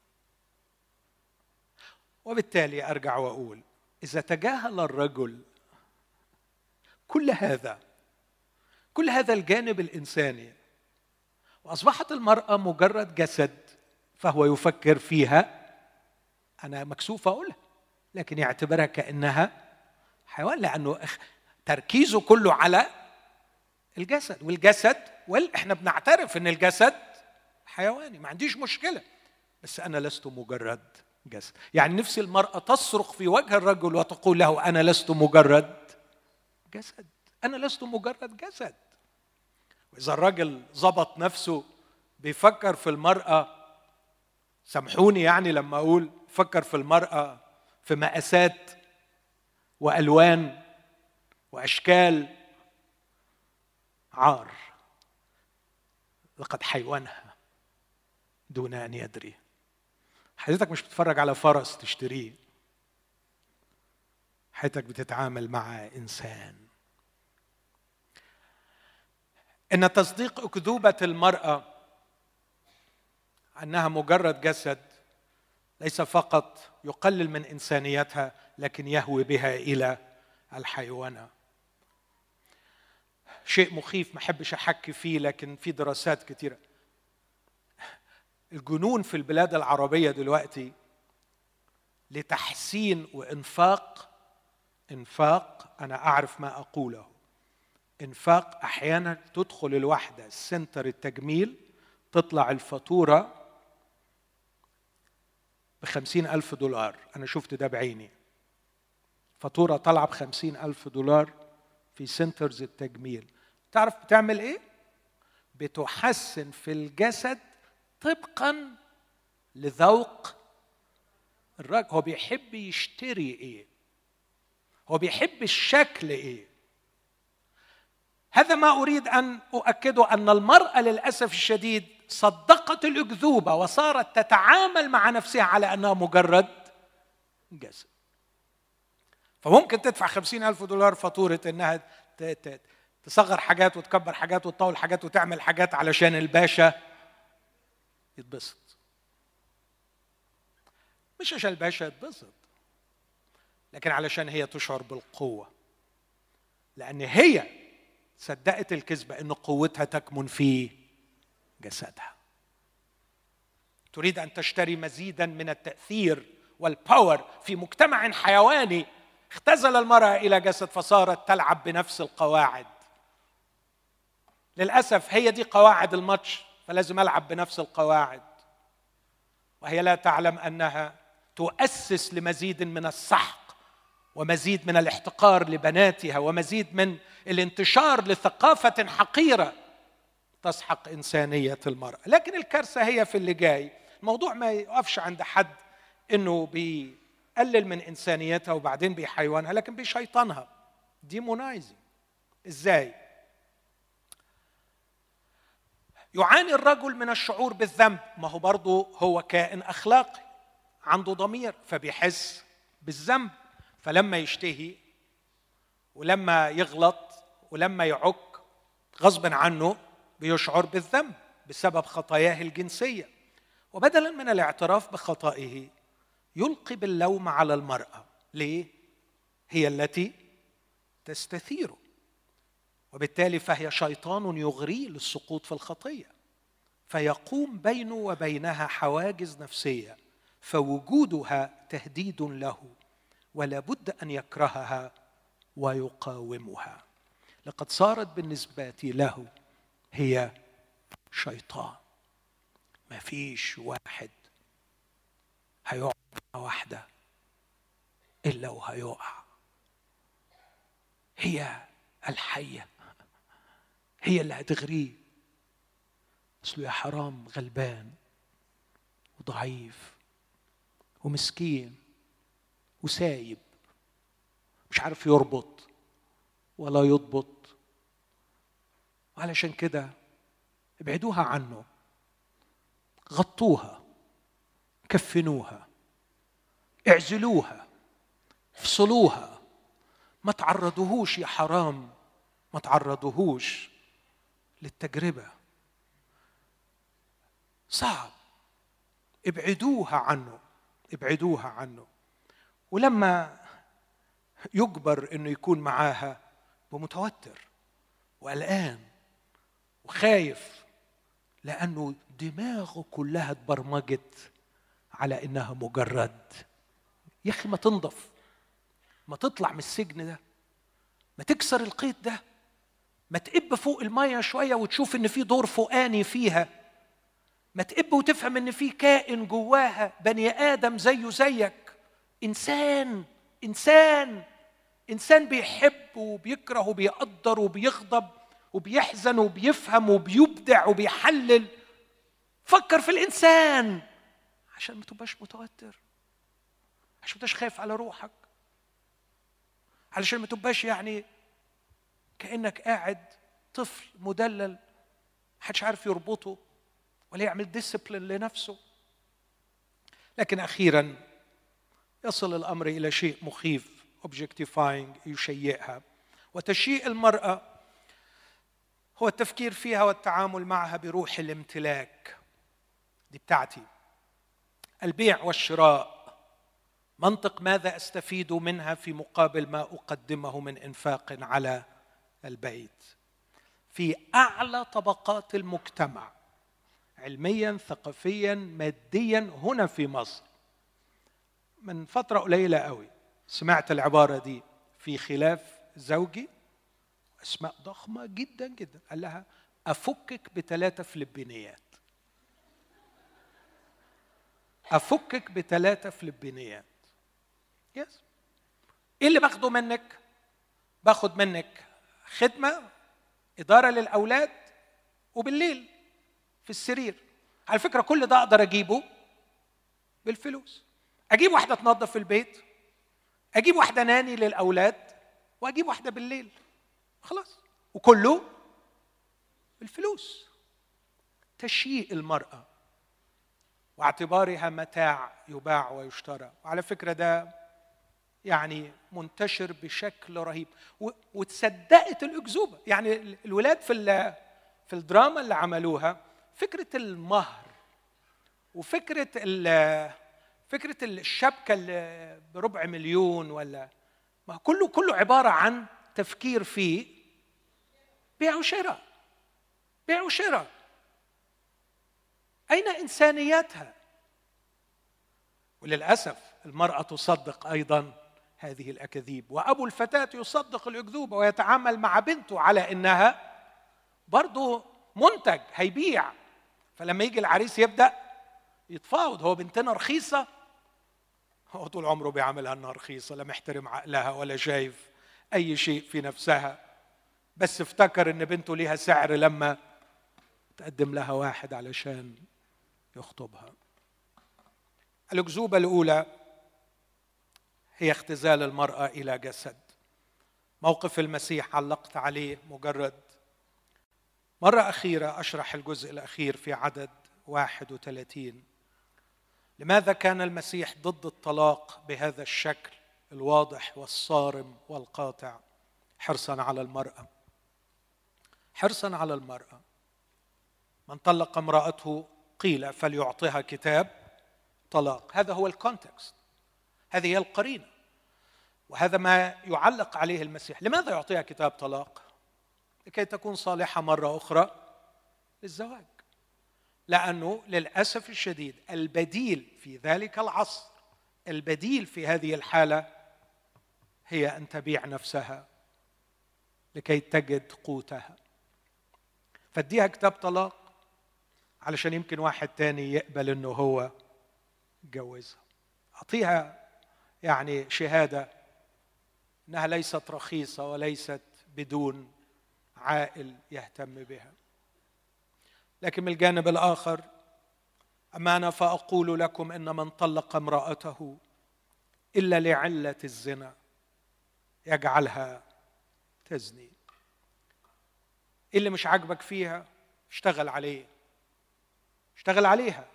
وبالتالي أرجع وأقول إذا تجاهل الرجل كل هذا كل هذا الجانب الإنساني وأصبحت المرأة مجرد جسد فهو يفكر فيها أنا مكسوف أقولها لكن يعتبرها كأنها حيوان لأنه تركيزه كله على الجسد والجسد وال إحنا بنعترف إن الجسد حيواني ما عنديش مشكلة بس أنا لست مجرد جسد. يعني نفس المرأة تصرخ في وجه الرجل وتقول له أنا لست مجرد جسد. أنا لست مجرد جسد. وإذا الرجل ظبط نفسه بيفكر في المرأة سامحوني يعني لما أقول فكر في المرأة في مقاسات وألوان وأشكال عار. لقد حيوانها دون أن يدري. حضرتك مش بتتفرج على فرس تشتريه. حضرتك بتتعامل مع إنسان. إن تصديق أكذوبة المرأة أنها مجرد جسد ليس فقط يقلل من إنسانيتها لكن يهوي بها إلى الحيوانة. شيء مخيف ما أحبش أحكي فيه لكن في دراسات كثيره الجنون في البلاد العربية دلوقتي لتحسين وإنفاق إنفاق أنا أعرف ما أقوله. إنفاق أحيانا تدخل الواحدة center التجميل تطلع الفاتورة بخمسين ألف دولار. أنا شفت ده بعيني. فاتورة طالعة بخمسين ألف دولار في centers التجميل. تعرف بتعمل إيه؟ بتحسن في الجسد طبقا لذوق الراجل هو بيحب يشتري إيه؟ هو بيحب الشكل إيه؟ هذا ما أريد أن أؤكده أن المرأة للأسف الشديد صدقت الأكذوبة وصارت تتعامل مع نفسها على أنها مجرد جسد. فممكن تدفع خمسين ألف دولار فاتورة إنها تصغر حاجات وتكبر حاجات وتطول حاجات وتعمل حاجات علشان الباشا. يتبسط. مش عشان الباشا يتبسط لكن علشان هي تشعر بالقوة. لأن هي صدقت الكذبة أن قوتها تكمن في جسدها. تريد أن تشتري مزيدا من التأثير والباور في مجتمع حيواني. اختزل المرأة إلى جسد فصارت تلعب بنفس القواعد. للأسف هي دي قواعد الماتش. فلازم ألعب بنفس القواعد. وهي لا تعلم أنها تؤسس لمزيد من السحق ومزيد من الاحتقار لبناتها ومزيد من الانتشار لثقافة حقيرة تسحق إنسانية المرأة. لكن الكارثة هي في اللي جاي. الموضوع ما يقفش عند حد إنه بيقلل من إنسانيتها وبعدين بيحيوانها لكن بيشيطنها. ديمونايزنج إزاي؟ يعاني الرجل من الشعور بالذنب. ما هو برضه هو كائن أخلاقي. عنده ضمير فبيحس بالذنب. فلما يشتهي ولما يغلط ولما يعك غصبا عنه بيشعر بالذنب بسبب خطاياه الجنسية. وبدلا من الاعتراف بخطئه يلقي باللوم على المرأة. ليه؟ هي التي تستثيره. وبالتالي فهي شيطان يغريه للسقوط في الخطية. فيقوم بينه وبينها حواجز نفسية فوجودها تهديد له ولا بد أن يكرهها ويقاومها. لقد صارت بالنسبة له هي شيطان. ما فيش واحد هيقع واحدة إلا وهيقع. هي الحية. هي اللي هتغريه. أصله يا حرام غلبان وضعيف ومسكين وسايب مش عارف يربط ولا يضبط. وعلشان كده ابعدوها عنه غطوها كفنوها اعزلوها افصلوها. ما تعرضوهوش يا حرام ما تعرضوهوش. للتجربة. صعب. ابعدوها عنه. ابعدوها عنه. ولما يجبر إنه يكون معاها بمتوتر وقلقان وخايف لأنه دماغه كلها اتبرمجت على إنها مجرد. يا أخي ما تنضف. ما تطلع من السجن ده. ما تكسر القيد ده. ما تقب فوق المية شوية وتشوف إن في دور فوقاني فيها. ما تقب وتفهم إن في كائن جواها بني آدم زيه زيك. إنسان إنسان إنسان بيحب وبيكره وبيقدر وبيغضب وبيحزن وبيفهم وبيبدع وبيحلل. فكر في الإنسان عشان ما تبقاش متوتر عشان ما تبقاش خايف على روحك علشان ما تبقاش يعني كأنك قاعد طفل مدلل محدش عارف يربطه ولا يعمل ديسيبلين لنفسه. لكن أخيرا يصل الأمر إلى شيء مخيف اوبجكتيفاينج يشيئها. وتشيء المرأة هو التفكير فيها والتعامل معها بروح الامتلاك. دي بتاعتي. البيع والشراء. منطق ماذا أستفيد منها في مقابل ما أقدمه من إنفاق على البيت. في أعلى طبقات المجتمع علميا ثقافيا ماديا هنا في مصر. من فترة قليلة قوي سمعت العبارة دي في خلاف زوجي أسماء ضخمة جدا جدا. قال لها أفكك بثلاثه فلبينيات. أفكك بثلاثه فلبينيات. يس إيه اللي باخده منك؟ باخد منك خدمة إدارة للأولاد وبالليل في السرير. على فكرة كل ده أقدر أجيبه بالفلوس. أجيب واحدة تنظف في البيت أجيب واحدة ناني للأولاد وأجيب واحدة بالليل. خلاص. وكله بالفلوس. تشييء المرأة واعتبارها متاع يباع ويشترى. وعلى فكرة ده يعني منتشر بشكل رهيب. وتصدقت الأكذوبة. يعني الولاد في في الدراما اللي عملوها فكرة المهر وفكرة فكرة الشبكة اللي بربع مليون ولا ما كله كله عبارة عن تفكير في بيع وشراء. بيع وشراء. أين انسانيتها وللأسف المرأة تصدق أيضا هذه الأكاذيب. وأبو الفتاة يصدق الاكذوبه ويتعامل مع بنته على إنها برضه منتج هيبيع. فلما يجي العريس يبدأ يتفاوض هو بنتنا رخيصة؟ هو طول عمره بيعملها إنها رخيصة لا محترم عقلها ولا شايف أي شيء في نفسها. بس افتكر إن بنته ليها سعر لما تقدم لها واحد علشان يخطبها. الأكذوبة الأولى هي اختزال المرأة إلى جسد. موقف المسيح علقت عليه مجرد. مرة أخيرة أشرح الجزء الأخير في عدد 31 لماذا كان المسيح ضد الطلاق بهذا الشكل الواضح والصارم والقاطع؟ حرصا على المرأة. حرصا على المرأة. من طلق امرأته قيل فليعطها كتاب طلاق. هذا هو الكونتكست هذه هي القرينة. وهذا ما يعلق عليه المسيح. لماذا يعطيها كتاب طلاق؟ لكي تكون صالحة مرة أخرى للزواج. لأنه للأسف الشديد البديل في ذلك العصر البديل في هذه الحالة هي أن تبيع نفسها لكي تجد قوتها. فاديها كتاب طلاق علشان يمكن واحد تاني يقبل إنه هو يتجوزها أعطيها يعني شهادة إنها ليست رخيصة وليست بدون عائل يهتم بها. لكن من الجانب الآخر اما أنا فأقول لكم إن من طلق امرأته إلا لعلة الزنا يجعلها تزني. إيه اللي مش عاجبك فيها؟ اشتغل عليه. اشتغل عليها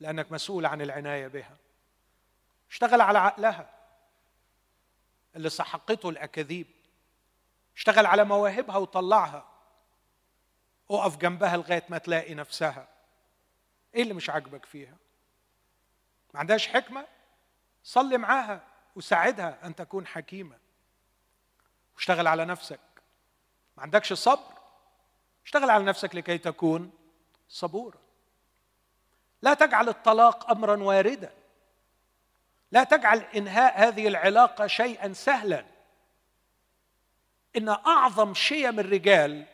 لأنك مسؤول عن العناية بها. اشتغل على عقلها. اللي سحقته الأكاذيب. اشتغل على مواهبها وطلعها. اقف جنبها لغاية ما تلاقي نفسها. إيه اللي مش عاجبك فيها؟ ما عندهاش حكمة؟ صلي معاها وساعدها أن تكون حكيمة. واشتغل على نفسك. ما عندكش صبر؟ اشتغل على نفسك لكي تكون صبورا لا تجعل الطلاق امرا واردا. لا تجعل إنهاء هذه العلاقة شيئا سهلا. إن أعظم شيم الرجال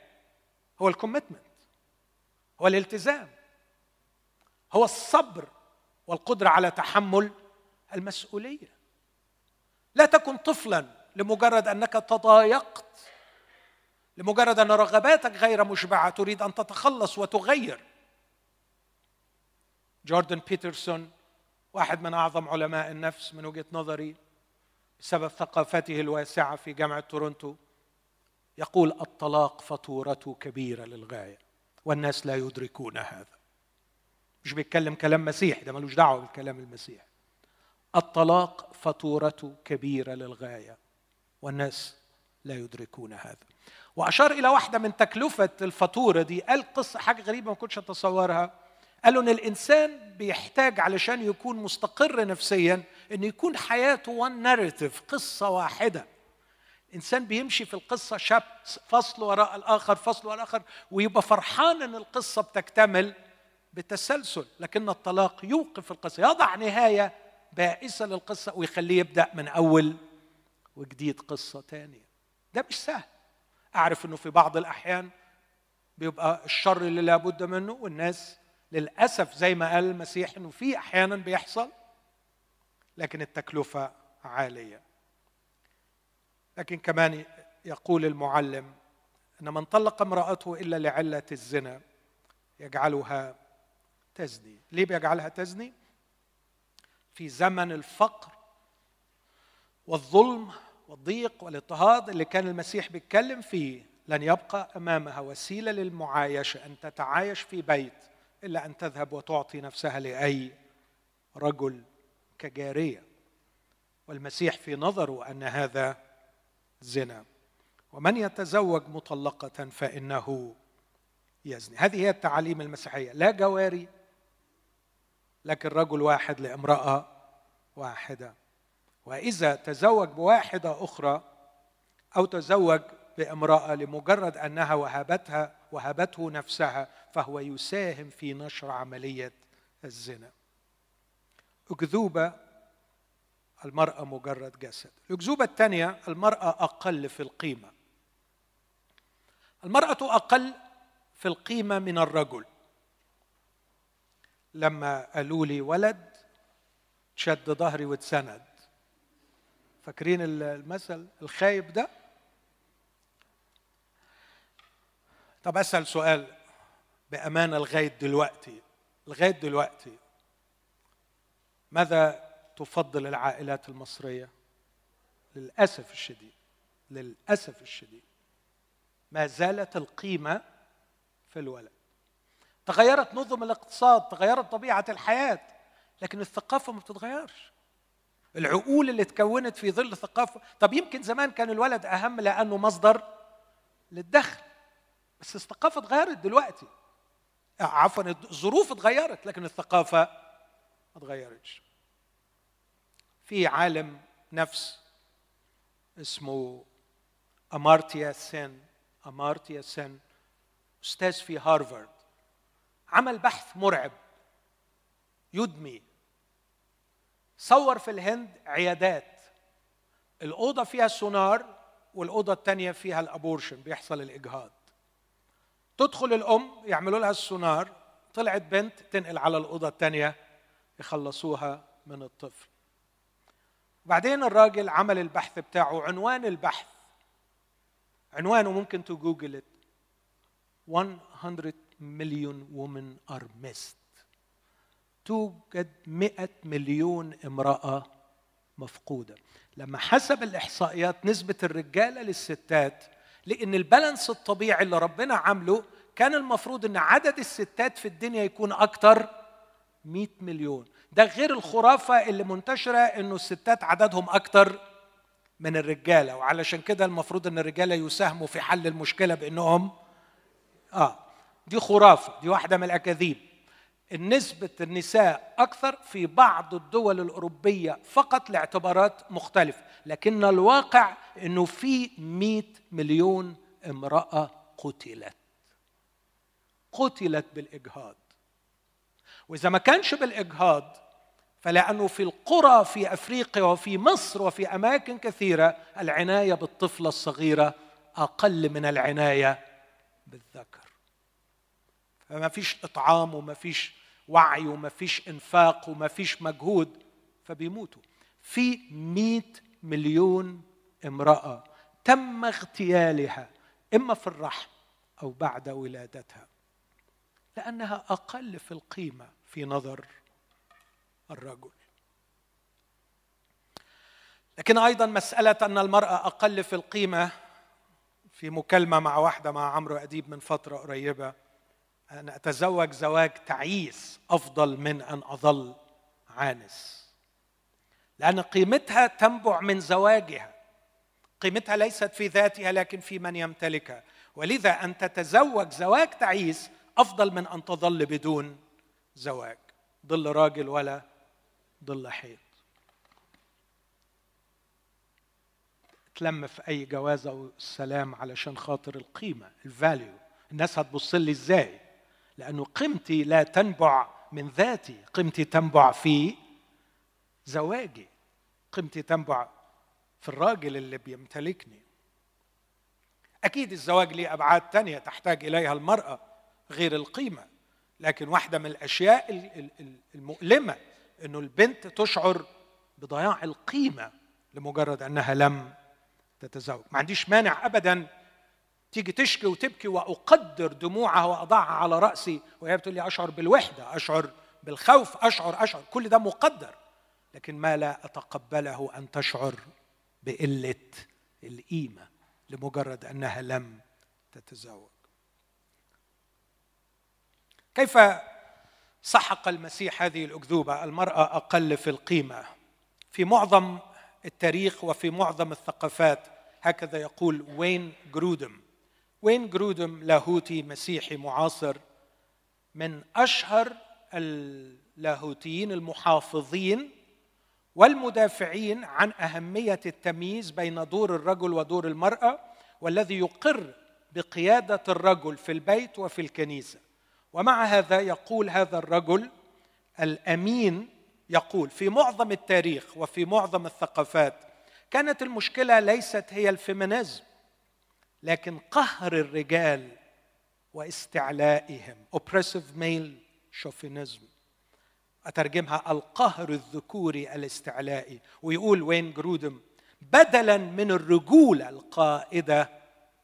هو ال commitment هو الالتزام هو الصبر والقدرة على تحمل المسؤولية. لا تكن طفلا لمجرد أنك تضايقت لمجرد أن رغباتك غير مشبعة تريد أن تتخلص وتغير. جوردن بيترسون واحد من أعظم علماء النفس من وجهة نظري بسبب ثقافته الواسعة في جامعة تورونتو يقول الطلاق فاتورته كبيرة للغاية والناس لا يدركون هذا. مش بيتكلم كلام مسيح ده ملوش دعوة بالكلام المسيح الطلاق فاتورته كبيرة للغاية والناس لا يدركون هذا. وأشار إلى واحدة من تكلفة الفاتورة دي قال قصة حاجة غريبة ما كنتش أتصورها. قالوا إن الإنسان بيحتاج علشان يكون مستقر نفسيا إن يكون حياته وان ناريتيف قصة واحدة. الانسان بيمشي في القصة شاب فصل وراء الآخر فصل وراء الآخر ويبقى فرحان إن القصة بتكتمل بتسلسل لكن الطلاق يوقف القصة يضع نهاية بائسة للقصة ويخليه يبدأ من أول وجديد قصة ثانية ده مش سهل. أعرف إنه في بعض الأحيان بيبقى الشر اللي لابد منه والناس للأسف زي ما قال المسيح إنه في أحيانا بيحصل لكن التكلفة عالية. لكن كمان يقول المعلم إن من طلق امرأته إلا لعلة الزنا يجعلها تزني. ليه بيجعلها تزني؟ في زمن الفقر والظلم والضيق والاضطهاد اللي كان المسيح بيتكلم فيه لن يبقى أمامها وسيلة للمعايشة أن تتعايش في بيت إلا أن تذهب وتعطي نفسها لأي رجل كجارية. والمسيح في نظره أن هذا زنا. ومن يتزوج مطلقة فإنه يزني. هذه هي التعاليم المسيحية. لا جواري لكن رجل واحد لامرأة واحدة. وإذا تزوج بواحدة أخرى أو تزوج بامرأة لمجرد أنها وهبتها وهبته نفسها فهو يساهم في نشر عملية الزنا. أكذوبة المرأة مجرد جسد. الأكذوبة الثانية المرأة أقل في القيمة. المرأة أقل في القيمة من الرجل. لما قالوا لي ولد شد ظهري واتسند. فاكرين المثل؟ الخايب ده؟ طب أسأل سؤال بامانه لغايه دلوقتي لغايه دلوقتي. ماذا تفضل العائلات المصرية؟ للأسف الشديد للأسف الشديد. ما زالت القيمة في الولد. تغيرت نظم الاقتصاد تغيرت طبيعة الحياة لكن الثقافة ما بتتغيرش. العقول اللي تكونت في ظل ثقافة طب يمكن زمان كان الولد أهم لأنه مصدر للدخل. بس الثقافة اتغيرت دلوقتي. عفوا الظروف اتغيرت لكن الثقافة ما اتغيرتش. في عالم نفس اسمه أمارتيا سين. أمارتيا سين. أستاذ في هارفارد. عمل بحث مرعب. يدمي. صور في الهند عيادات. الأوضة فيها سونار والأوضة الثانية فيها الأبورشن. بيحصل الإجهاض. تدخل الأم يعملوا لها السونار طلعت بنت تنقل على الأوضة الثانية يخلصوها من الطفل. بعدين الراجل عمل البحث بتاعه عنوان البحث. عنوانه ممكن تجوجل 100 مليون women are missed. توجد 100 مليون امرأة مفقودة. لما حسب الإحصائيات نسبة الرجالة للستات لأن البالانس الطبيعي اللي ربنا عامله كان المفروض أن عدد الستات في الدنيا يكون أكتر 100 مليون. ده غير الخرافة اللي منتشرة أنه الستات عددهم أكتر من الرجالة وعلشان كده المفروض أن الرجالة يساهموا في حل المشكلة بأنهم آه دي خرافة دي واحدة من الأكاذيب. نسبة النساء أكثر في بعض الدول الأوروبية فقط لاعتبارات مختلفة لكن الواقع أنه في مئة مليون امرأة قتلت. قتلت بالإجهاض. وإذا ما كانش بالإجهاض فلأنه في القرى في أفريقيا وفي مصر وفي أماكن كثيرة العناية بالطفلة الصغيرة أقل من العناية بالذكر. فما فيش إطعام وما فيش وعي وما فيش إنفاق وما فيش مجهود فبيموتوا. في مئة مليون امرأة تم اغتيالها إما في الرحم أو بعد ولادتها لأنها أقل في القيمة في نظر الرجل. لكن أيضا مسألة أن المرأة أقل في القيمة في مكالمة مع واحدة مع عمرو أديب من فترة قريبة أن أتزوج زواج تعيس أفضل من أن أظل عانس. لأن قيمتها تنبع من زواجها. قيمتها ليست في ذاتها لكن في من يمتلكها. ولذا أن تتزوج زواج تعيس أفضل من أن تظل بدون زواج. ظل راجل ولا ظل حيط. تلم في أي جوازة أو سلام علشان خاطر القيمة الفاليو الناس هتبص لي إزاي؟ لأنه قيمتي لا تنبع من ذاتي. قيمتي تنبع في زواجي. قيمتي تنبع في الراجل اللي بيمتلكني. أكيد الزواج له أبعاد تانية تحتاج إليها المرأة غير القيمة. لكن واحدة من الأشياء المؤلمة أنه البنت تشعر بضياع القيمة لمجرد أنها لم تتزوج. ما عنديش مانع أبدا تيجي تشكي وتبكي وأقدر دموعها وأضعها على رأسي وهي بتقول لي أشعر بالوحدة أشعر بالخوف أشعر أشعر. كل ده مقدر. لكن ما لا أتقبله أن تشعر بقلة القيمة لمجرد أنها لم تتزوج. كيف سحق المسيح هذه الأكذوبة؟ المرأة أقل في القيمة. في معظم التاريخ وفي معظم الثقافات هكذا يقول وين جرودم. وين جرودم لاهوتي مسيحي معاصر؟ من أشهر اللاهوتيين المحافظين والمدافعين عن أهمية التمييز بين دور الرجل ودور المرأة والذي يقر بقيادة الرجل في البيت وفي الكنيسة. ومع هذا يقول هذا الرجل الأمين يقول في معظم التاريخ وفي معظم الثقافات كانت المشكلة ليست هي ال feminism لكن قهر الرجال واستعلائهم. Oppressive male chauvinism. أترجمها القهر الذكوري الاستعلائي. ويقول وين جرودم؟ بدلا من الرجولة القائدة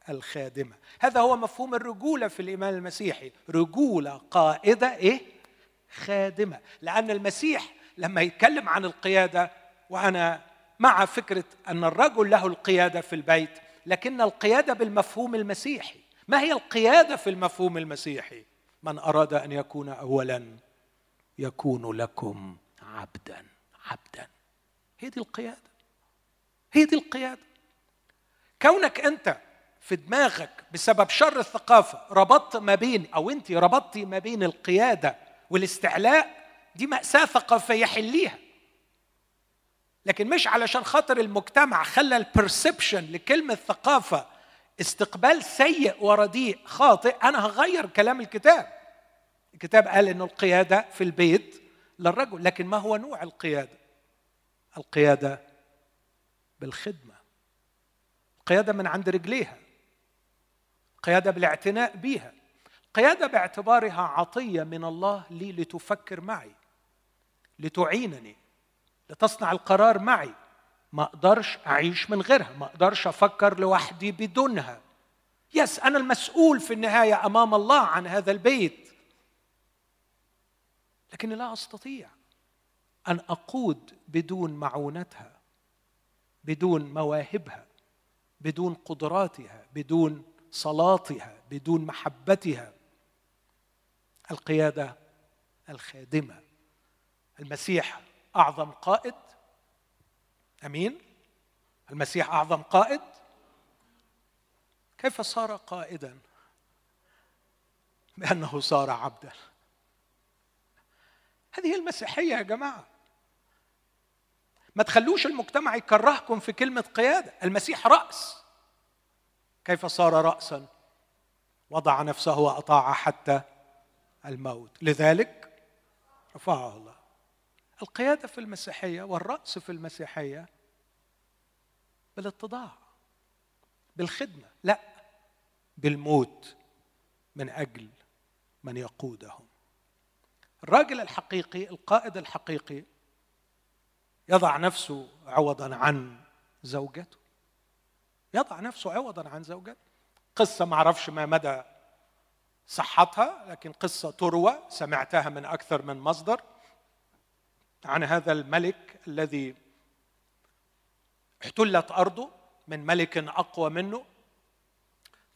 الخادمة. هذا هو مفهوم الرجولة في الإيمان المسيحي. رجولة قائدة إيه؟ خادمة. لأن المسيح لما يتكلم عن القيادة وأنا مع فكرة أن الرجل له القيادة في البيت لكن القيادة بالمفهوم المسيحي. ما هي القيادة في المفهوم المسيحي؟ من أراد أن يكون أولا يكون لكم عبدا عبدا. هي دي القيادة هي دي القيادة. كونك أنت في دماغك بسبب شر الثقافة ربطت ما بين أو أنت ربطتي ما بين القيادة والاستعلاء دي مأساة ثقافية حليها. لكن مش علشان خاطر المجتمع خلى البرسبشن لكلمة ثقافة استقبال سيء ورديء خاطئ أنا هغير كلام الكتاب. الكتاب قال أن القيادة في البيت للرجل لكن ما هو نوع القيادة؟ القيادة بالخدمة. القيادة من عند رجليها. قيادة بالاعتناء بها قيادة باعتبارها عطية من الله لي لتفكر معي لتعينني. لتصنع القرار معي. ما أقدرش أعيش من غيرها. ما أقدرش أفكر لوحدي بدونها. يس أنا المسؤول في النهاية أمام الله عن هذا البيت. لكني لا أستطيع أن أقود بدون معونتها بدون مواهبها بدون قدراتها بدون صلاتها بدون محبتها. القيادة الخادمة المسيح أعظم قائد. أمين. المسيح أعظم قائد. كيف صار قائدا؟ بأنه صار عبدا. هذه المسيحية يا جماعة. ما تخلوش المجتمع يكرهكم في كلمة قيادة. المسيح رأس. كيف صار راسا؟ وضع نفسه وأطاع حتى الموت. لذلك رفعه الله. القيادة في المسيحية والرأس في المسيحية بالاتضاع بالخدمة لا بالموت من أجل من يقودهم. الراجل الحقيقي القائد الحقيقي يضع نفسه عوضا عن زوجته. يضع نفسه عوضا عن زوجته. قصة ما أعرفش ما مدى صحتها لكن قصة تروى سمعتها من أكثر من مصدر. عن هذا الملك الذي احتلت أرضه من ملك أقوى منه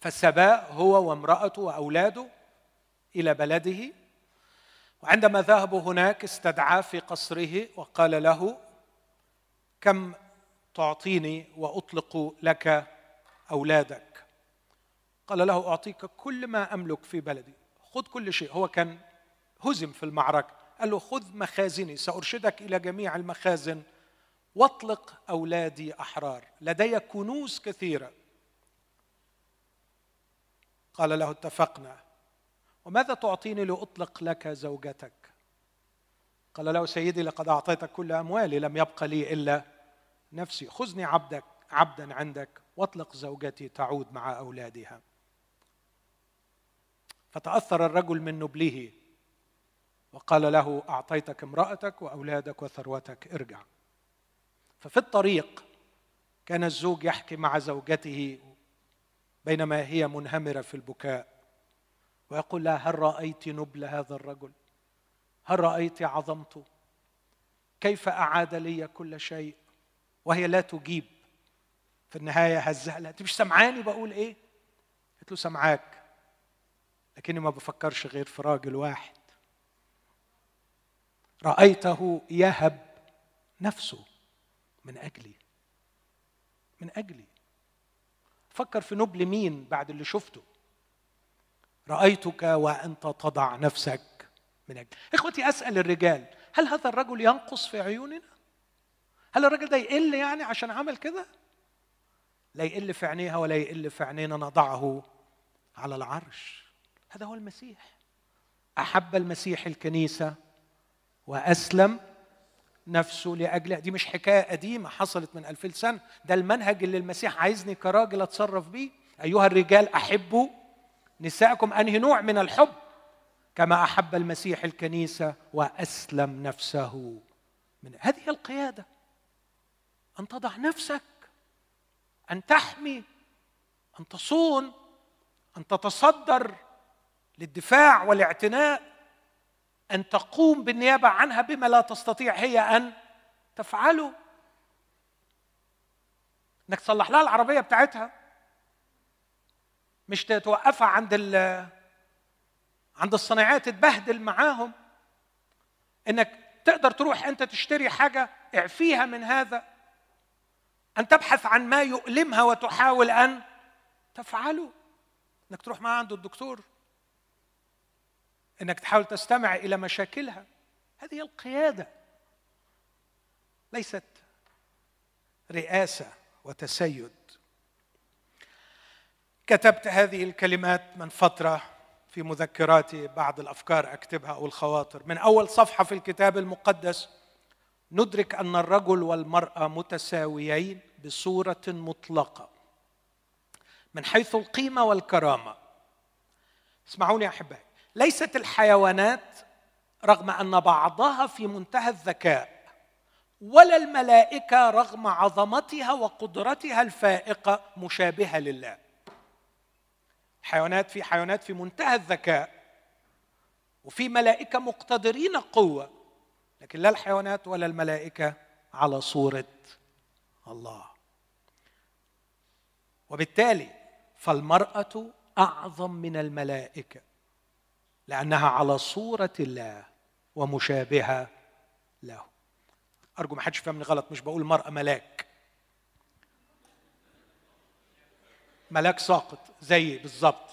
فسباه هو وامرأته وأولاده إلى بلده. وعندما ذهبوا هناك استدعاه في قصره وقال له كم تعطيني وأطلق لك أولادك؟ قال له أعطيك كل ما أملك في بلدي. خذ كل شيء. هو كان هزم في المعركة. قال له خذ مخازني سأرشدك إلى جميع المخازن واطلق أولادي أحرار لدي كنوز كثيرة. قال له اتفقنا. وماذا تعطيني لأطلق لك زوجتك؟ قال له سيدي لقد اعطيتك كل أموالي لم يبق لي إلا نفسي. خذني عبدك عبدا عندك واطلق زوجتي تعود مع أولادها. فتأثر الرجل من نبله. وقال له أعطيتك امرأتك وأولادك وثروتك ارجع. ففي الطريق كان الزوج يحكي مع زوجته بينما هي منهمرة في البكاء ويقول لها هل رأيت نبل هذا الرجل؟ هل رأيت عظمته؟ كيف أعاد لي كل شيء؟ وهي لا تجيب. في النهاية هزها لها أنت مش سمعاني؟ بقول إيه؟ قلت له سمعاك لكني ما بفكرش غير في راجل واحد رأيته يهب نفسه من أجلي. من أجلي. فكر في نبل مين بعد اللي شفته. رأيتك وأنت تضع نفسك من أجل إخوتي أسأل الرجال هل هذا الرجل ينقص في عيوننا؟ هل الرجل ده يقل يعني عشان عمل كده؟ لا يقل في عينيها ولا يقل في عينينا نضعه على العرش. هذا هو المسيح. أحب المسيح الكنيسة وأسلم نفسه لاجلها دي مش حكاية قديمة حصلت من ألف سنة. ده المنهج اللي المسيح عايزني كراجل أتصرف بيه. أيها الرجال أحبوا نساءكم أنهي نوع من الحب؟ كما أحب المسيح الكنيسة وأسلم نفسه. من هذه القيادة أن تضع نفسك أن تحمي أن تصون أن تتصدر للدفاع والاعتناء. أن تقوم بالنيابة عنها بما لا تستطيع هي أن تفعله. إنك تصلح لها العربية بتاعتها. مش توقفها عند عند الصناعات تتبهدل معاهم. إنك تقدر تروح أنت تشتري حاجة اعفيها من هذا. أن تبحث عن ما يؤلمها وتحاول أن تفعله. إنك تروح معها عند الدكتور. إنك تحاول تستمع إلى مشاكلها. هذه القيادة ليست رئاسة وتسيد. كتبت هذه الكلمات من فترة في مذكراتي بعض الأفكار أكتبها أو الخواطر. من أول صفحة في الكتاب المقدس ندرك أن الرجل والمرأة متساويين بصورة مطلقة. من حيث القيمة والكرامة. اسمعوني أحبائي. ليست الحيوانات رغم أن بعضها في منتهى الذكاء ولا الملائكة رغم عظمتها وقدرتها الفائقة مشابهة لله. حيوانات في حيوانات في منتهى الذكاء وفي ملائكة مقتدرين قوة لكن لا الحيوانات ولا الملائكة على صورة الله. وبالتالي فالمرأة أعظم من الملائكة. لأنها على صورة الله ومشابهة له. أرجو ما حدش يفهمني غلط مش بقول مرأة ملاك. ملاك ساقط زيي بالظبط.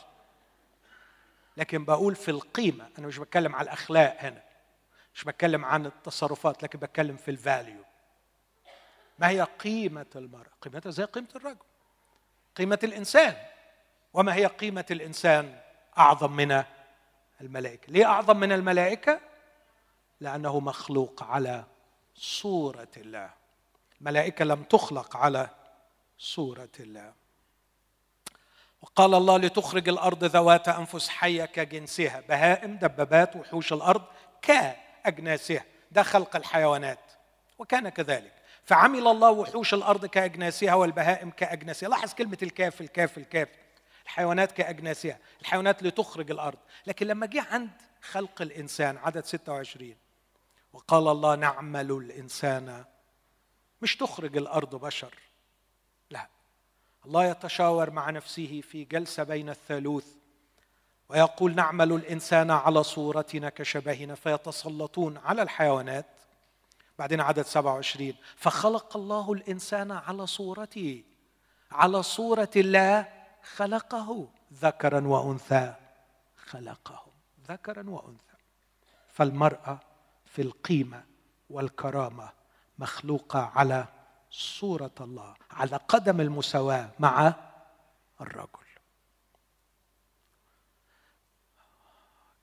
لكن بقول في القيمة أنا مش بتكلم على الأخلاق هنا مش بتكلم عن التصرفات لكن بتكلم في الفاليو ما هي قيمة المرأة؟ قيمتها زي قيمة الرجل. قيمة الإنسان. وما هي قيمة الإنسان أعظم من الملائكة. ليه أعظم من الملائكة؟ لأنه مخلوق على صورة الله. الملائكه لم تخلق على صورة الله. وقال الله لتخرج الأرض ذوات أنفس حية كجنسها. بهائم دبابات وحوش الأرض كأجناسها. ده خلق الحيوانات. وكان كذلك. فعمل الله وحوش الأرض كأجناسها والبهائم كأجناسها. لاحظ كلمة الكاف الكاف الكاف. الحيوانات كاجناسها الحيوانات لتخرج الأرض. لكن لما جه عند خلق الإنسان عدد 26 وقال الله نعمل الإنسان مش تخرج الأرض بشر. لا. الله يتشاور مع نفسه في جلسة بين الثالوث ويقول نعمل الإنسان على صورتنا كشبهنا فيتسلطون على الحيوانات. بعدين عدد 27 فخلق الله الإنسان على صورته على صورة الله خلقه. ذكرا وأنثى. خلقهم ذكرا وأنثى. فالمرأة في القيمة والكرامة مخلوقة على صورة الله على قدم المساواة مع الرجل.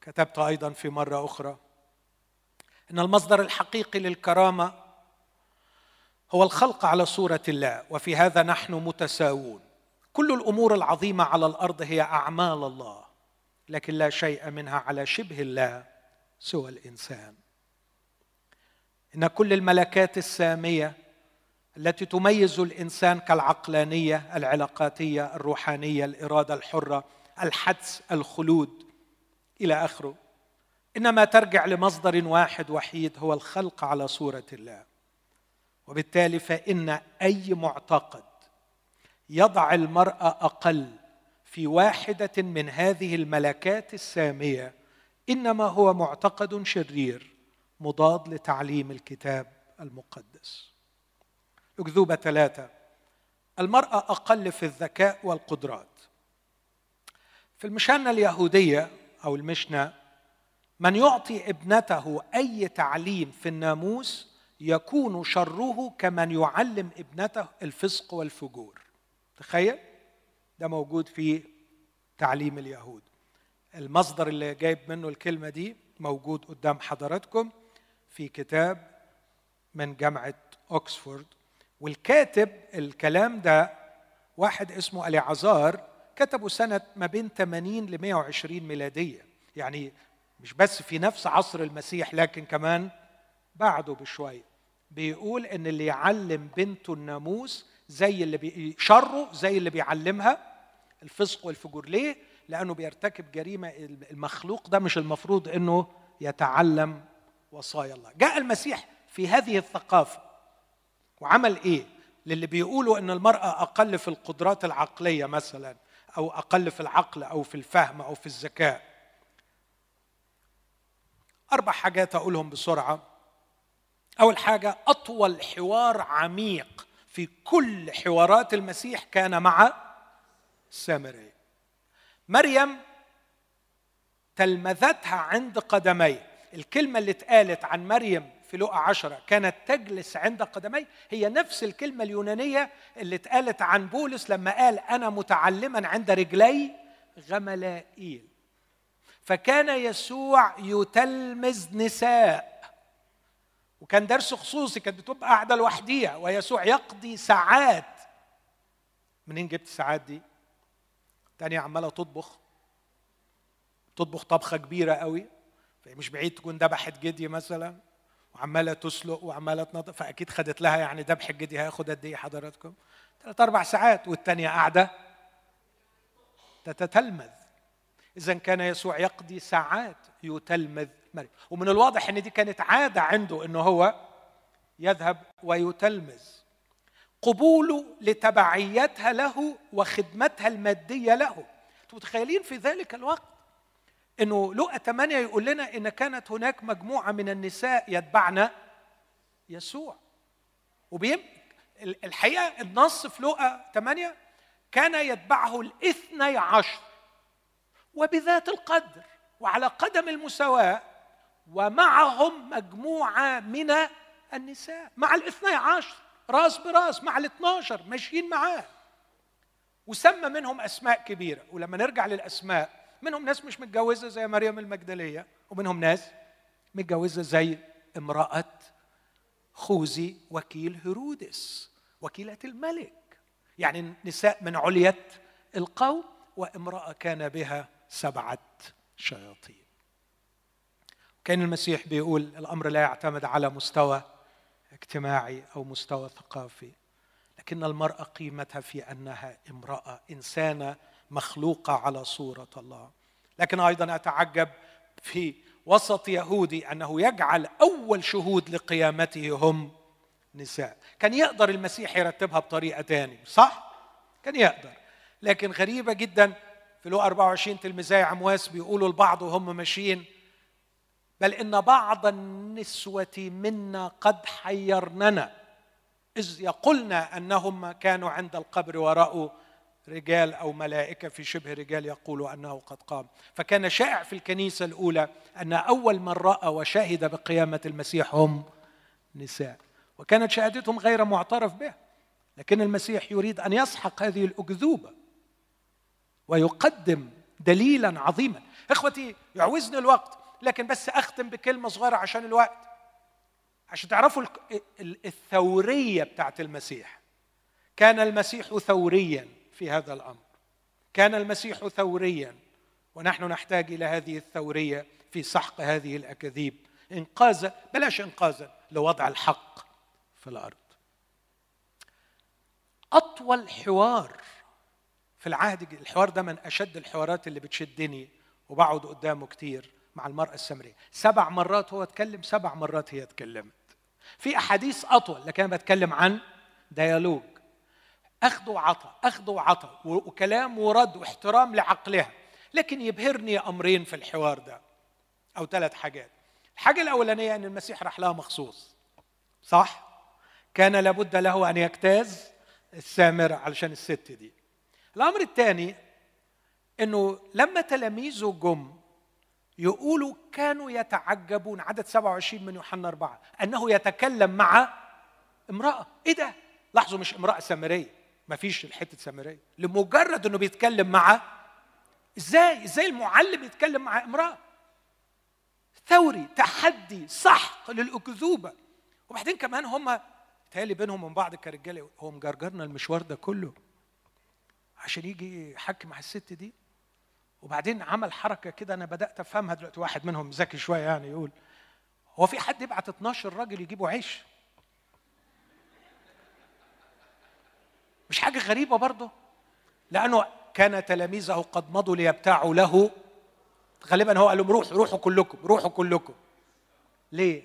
كتبت أيضا في مرة أخرى أن المصدر الحقيقي للكرامة هو الخلق على صورة الله وفي هذا نحن متساوون. كل الأمور العظيمة على الأرض هي أعمال الله لكن لا شيء منها على شبه الله سوى الإنسان. إن كل الملكات السامية التي تميز الإنسان كالعقلانية العلاقاتية الروحانية الإرادة الحرة الحدس الخلود إلى آخره. إنما ترجع لمصدر واحد وحيد هو الخلق على صورة الله. وبالتالي فإن أي معتقد يضع المرأة أقل في واحدة من هذه الملكات السامية إنما هو معتقد شرير مضاد لتعليم الكتاب المقدس. أكذوبة ثلاثة. المرأة أقل في الذكاء والقدرات. في المشانة اليهودية أو المشنة من يعطي ابنته أي تعليم في الناموس يكون شره كمن يعلم ابنته الفسق والفجور. تخيل ده موجود في تعليم اليهود. المصدر اللي جايب منه الكلمة دي موجود قدام حضراتكم في كتاب من جامعة أكسفورد. والكاتب الكلام ده واحد اسمه أليعزار كتبه سنة ما بين 80 ل 120 ميلادية. يعني مش بس في نفس عصر المسيح لكن كمان بعده بشوية. بيقول إن اللي يعلم بنته الناموس زي اللي بي... شره زي اللي بيعلمها الفسق والفجور. ليه؟ لأنه بيرتكب جريمة المخلوق ده مش المفروض أنه يتعلم وصايا الله. جاء المسيح في هذه الثقافة وعمل إيه؟ للي بيقولوا إن المرأة أقل في القدرات العقلية مثلا أو أقل في العقل أو في الفهم أو في الذكاء. أربع حاجات أقولهم بسرعة. أول حاجة أطول حوار عميق في كل حوارات المسيح كان مع السامريه مريم تلمذتها عند قدميه. الكلمة اللي اتقالت عن مريم في لقا عشرة كانت تجلس عند قدمي هي نفس الكلمة اليونانية اللي اتقالت عن بولس لما قال أنا متعلما عند رجلي غملائيل فكان يسوع يتلمذ نساء. وكان درس خصوصي كانت بتبقى قاعدة لوحديها ويسوع يقضي ساعات. منين جبت الساعات دي؟ تانية عمالة تطبخ. تطبخ طبخة كبيرة قوي. مش بعيد تكون ذبحت جدي مثلا. وعمالة تسلق وعمالة تنظف. فأكيد خدت لها يعني ذبح الجدي هياخد قد إيه حضراتكم؟ ثلاث أربع ساعات. والثانيه قاعدة تتتلمذ. اذا كان يسوع يقضي ساعات يتلمذ. مريم ومن الواضح إن دي كانت عادة عنده إنه هو يذهب ويتلمذ. قبوله لتبعيتها له وخدمتها المادية له. أنتم متخيلين في ذلك الوقت؟ إنه لقى 8 يقول لنا إن كانت هناك مجموعة من النساء يتبعن يسوع. وبيم الحقيقة النص في لقى 8 كان يتبعه الاثني عشر. وبذات القدر وعلى قدم المساواة ومعهم مجموعة من النساء مع الاثني عشر راس براس مع الاثناشر ماشيين معاه. وسمى منهم أسماء كبيرة. ولما نرجع للأسماء منهم ناس مش متجوزة زي مريم المجدلية ومنهم ناس متجوزة زي امرأة خوذي وكيل هيرودس وكيلة الملك. يعني نساء من علية القوم وامرأة كان بها سبعة شياطين. كان المسيح بيقول الأمر لا يعتمد على مستوى اجتماعي أو مستوى ثقافي لكن المرأة قيمتها في أنها امرأة إنسانة مخلوقة على صورة الله. لكن أيضا أتعجب في وسط يهودي أنه يجعل أول شهود لقيامته هم نساء. كان يقدر المسيح يرتبها بطريقة ثانية صح؟ كان يقدر. لكن غريبة جدا في لو 24 تلميذي عمواس بيقولوا البعض وهم ماشيين بل إن بعض النسوة منا قد حيرننا. إذ يقولنا أنهم كانوا عند القبر ورأوا رجال أو ملائكة في شبه رجال يقولوا أنه قد قام. فكان شائع في الكنيسة الأولى أن أول من رأى وشهد بقيامة المسيح هم نساء. وكانت شهادتهم غير معترف بها. لكن المسيح يريد أن يسحق هذه الأكذوبة ويقدم دليلا عظيما. إخوتي يعوزني الوقت لكن بس أختم بكلمة صغيرة عشان الوقت. عشان تعرفوا الثورية بتاعت المسيح. كان المسيح ثوريا في هذا الأمر. كان المسيح ثوريا. ونحن نحتاج إلى هذه الثورية في سحق هذه الأكاذيب. انقاذا بلاش انقاذا لوضع الحق في الأرض. أطول حوار في العهد الحوار ده من أشد الحوارات اللي بتشدني وبقعد قدامه كتير. مع المرأة السامرية. سبع مرات هو اتكلم سبع مرات هي اتكلمت. في أحاديث أطول لكن أنا بتكلم عن ديالوج. أخذ وعطى أخذ وعطى وكلام ورد واحترام لعقلها. لكن يبهرني أمرين في الحوار ده أو ثلاث حاجات. الحاجة الأولانية أن المسيح راح لها مخصوص. صح؟ كان لابد له أن يجتاز السامرة علشان الست دي. الأمر الثاني أنه لما تلاميذه جم يقولوا كانوا يتعجبون عدد 27 من يوحنا أربعة أنه يتكلم مع امرأة إيه ده؟ لاحظوا مش امرأة سامرية فيش الحتة سامرية لمجرد أنه بيتكلم مع إزاي؟ إزاي المعلم يتكلم مع امرأة؟ ثوري تحدي سحق للأكذوبة وبعدين كمان هم تالي بينهم وبين بعض كرجالة هو مجرجرنا المشوار ده كله عشان يجي يحكي مع الست دي وبعدين عمل حركة كده أنا بدأت أفهمها دلوقتي. واحد منهم ذكي شوية يعني يقول هو في حد يبعت 12 راجل يجيبوا عيش؟ مش حاجة غريبة برضه؟ لأنه كان تلاميذه قد مضوا ليبتاعوا له. غالبا هو قال لهم روحوا روحوا كلكم روحوا كلكم. ليه؟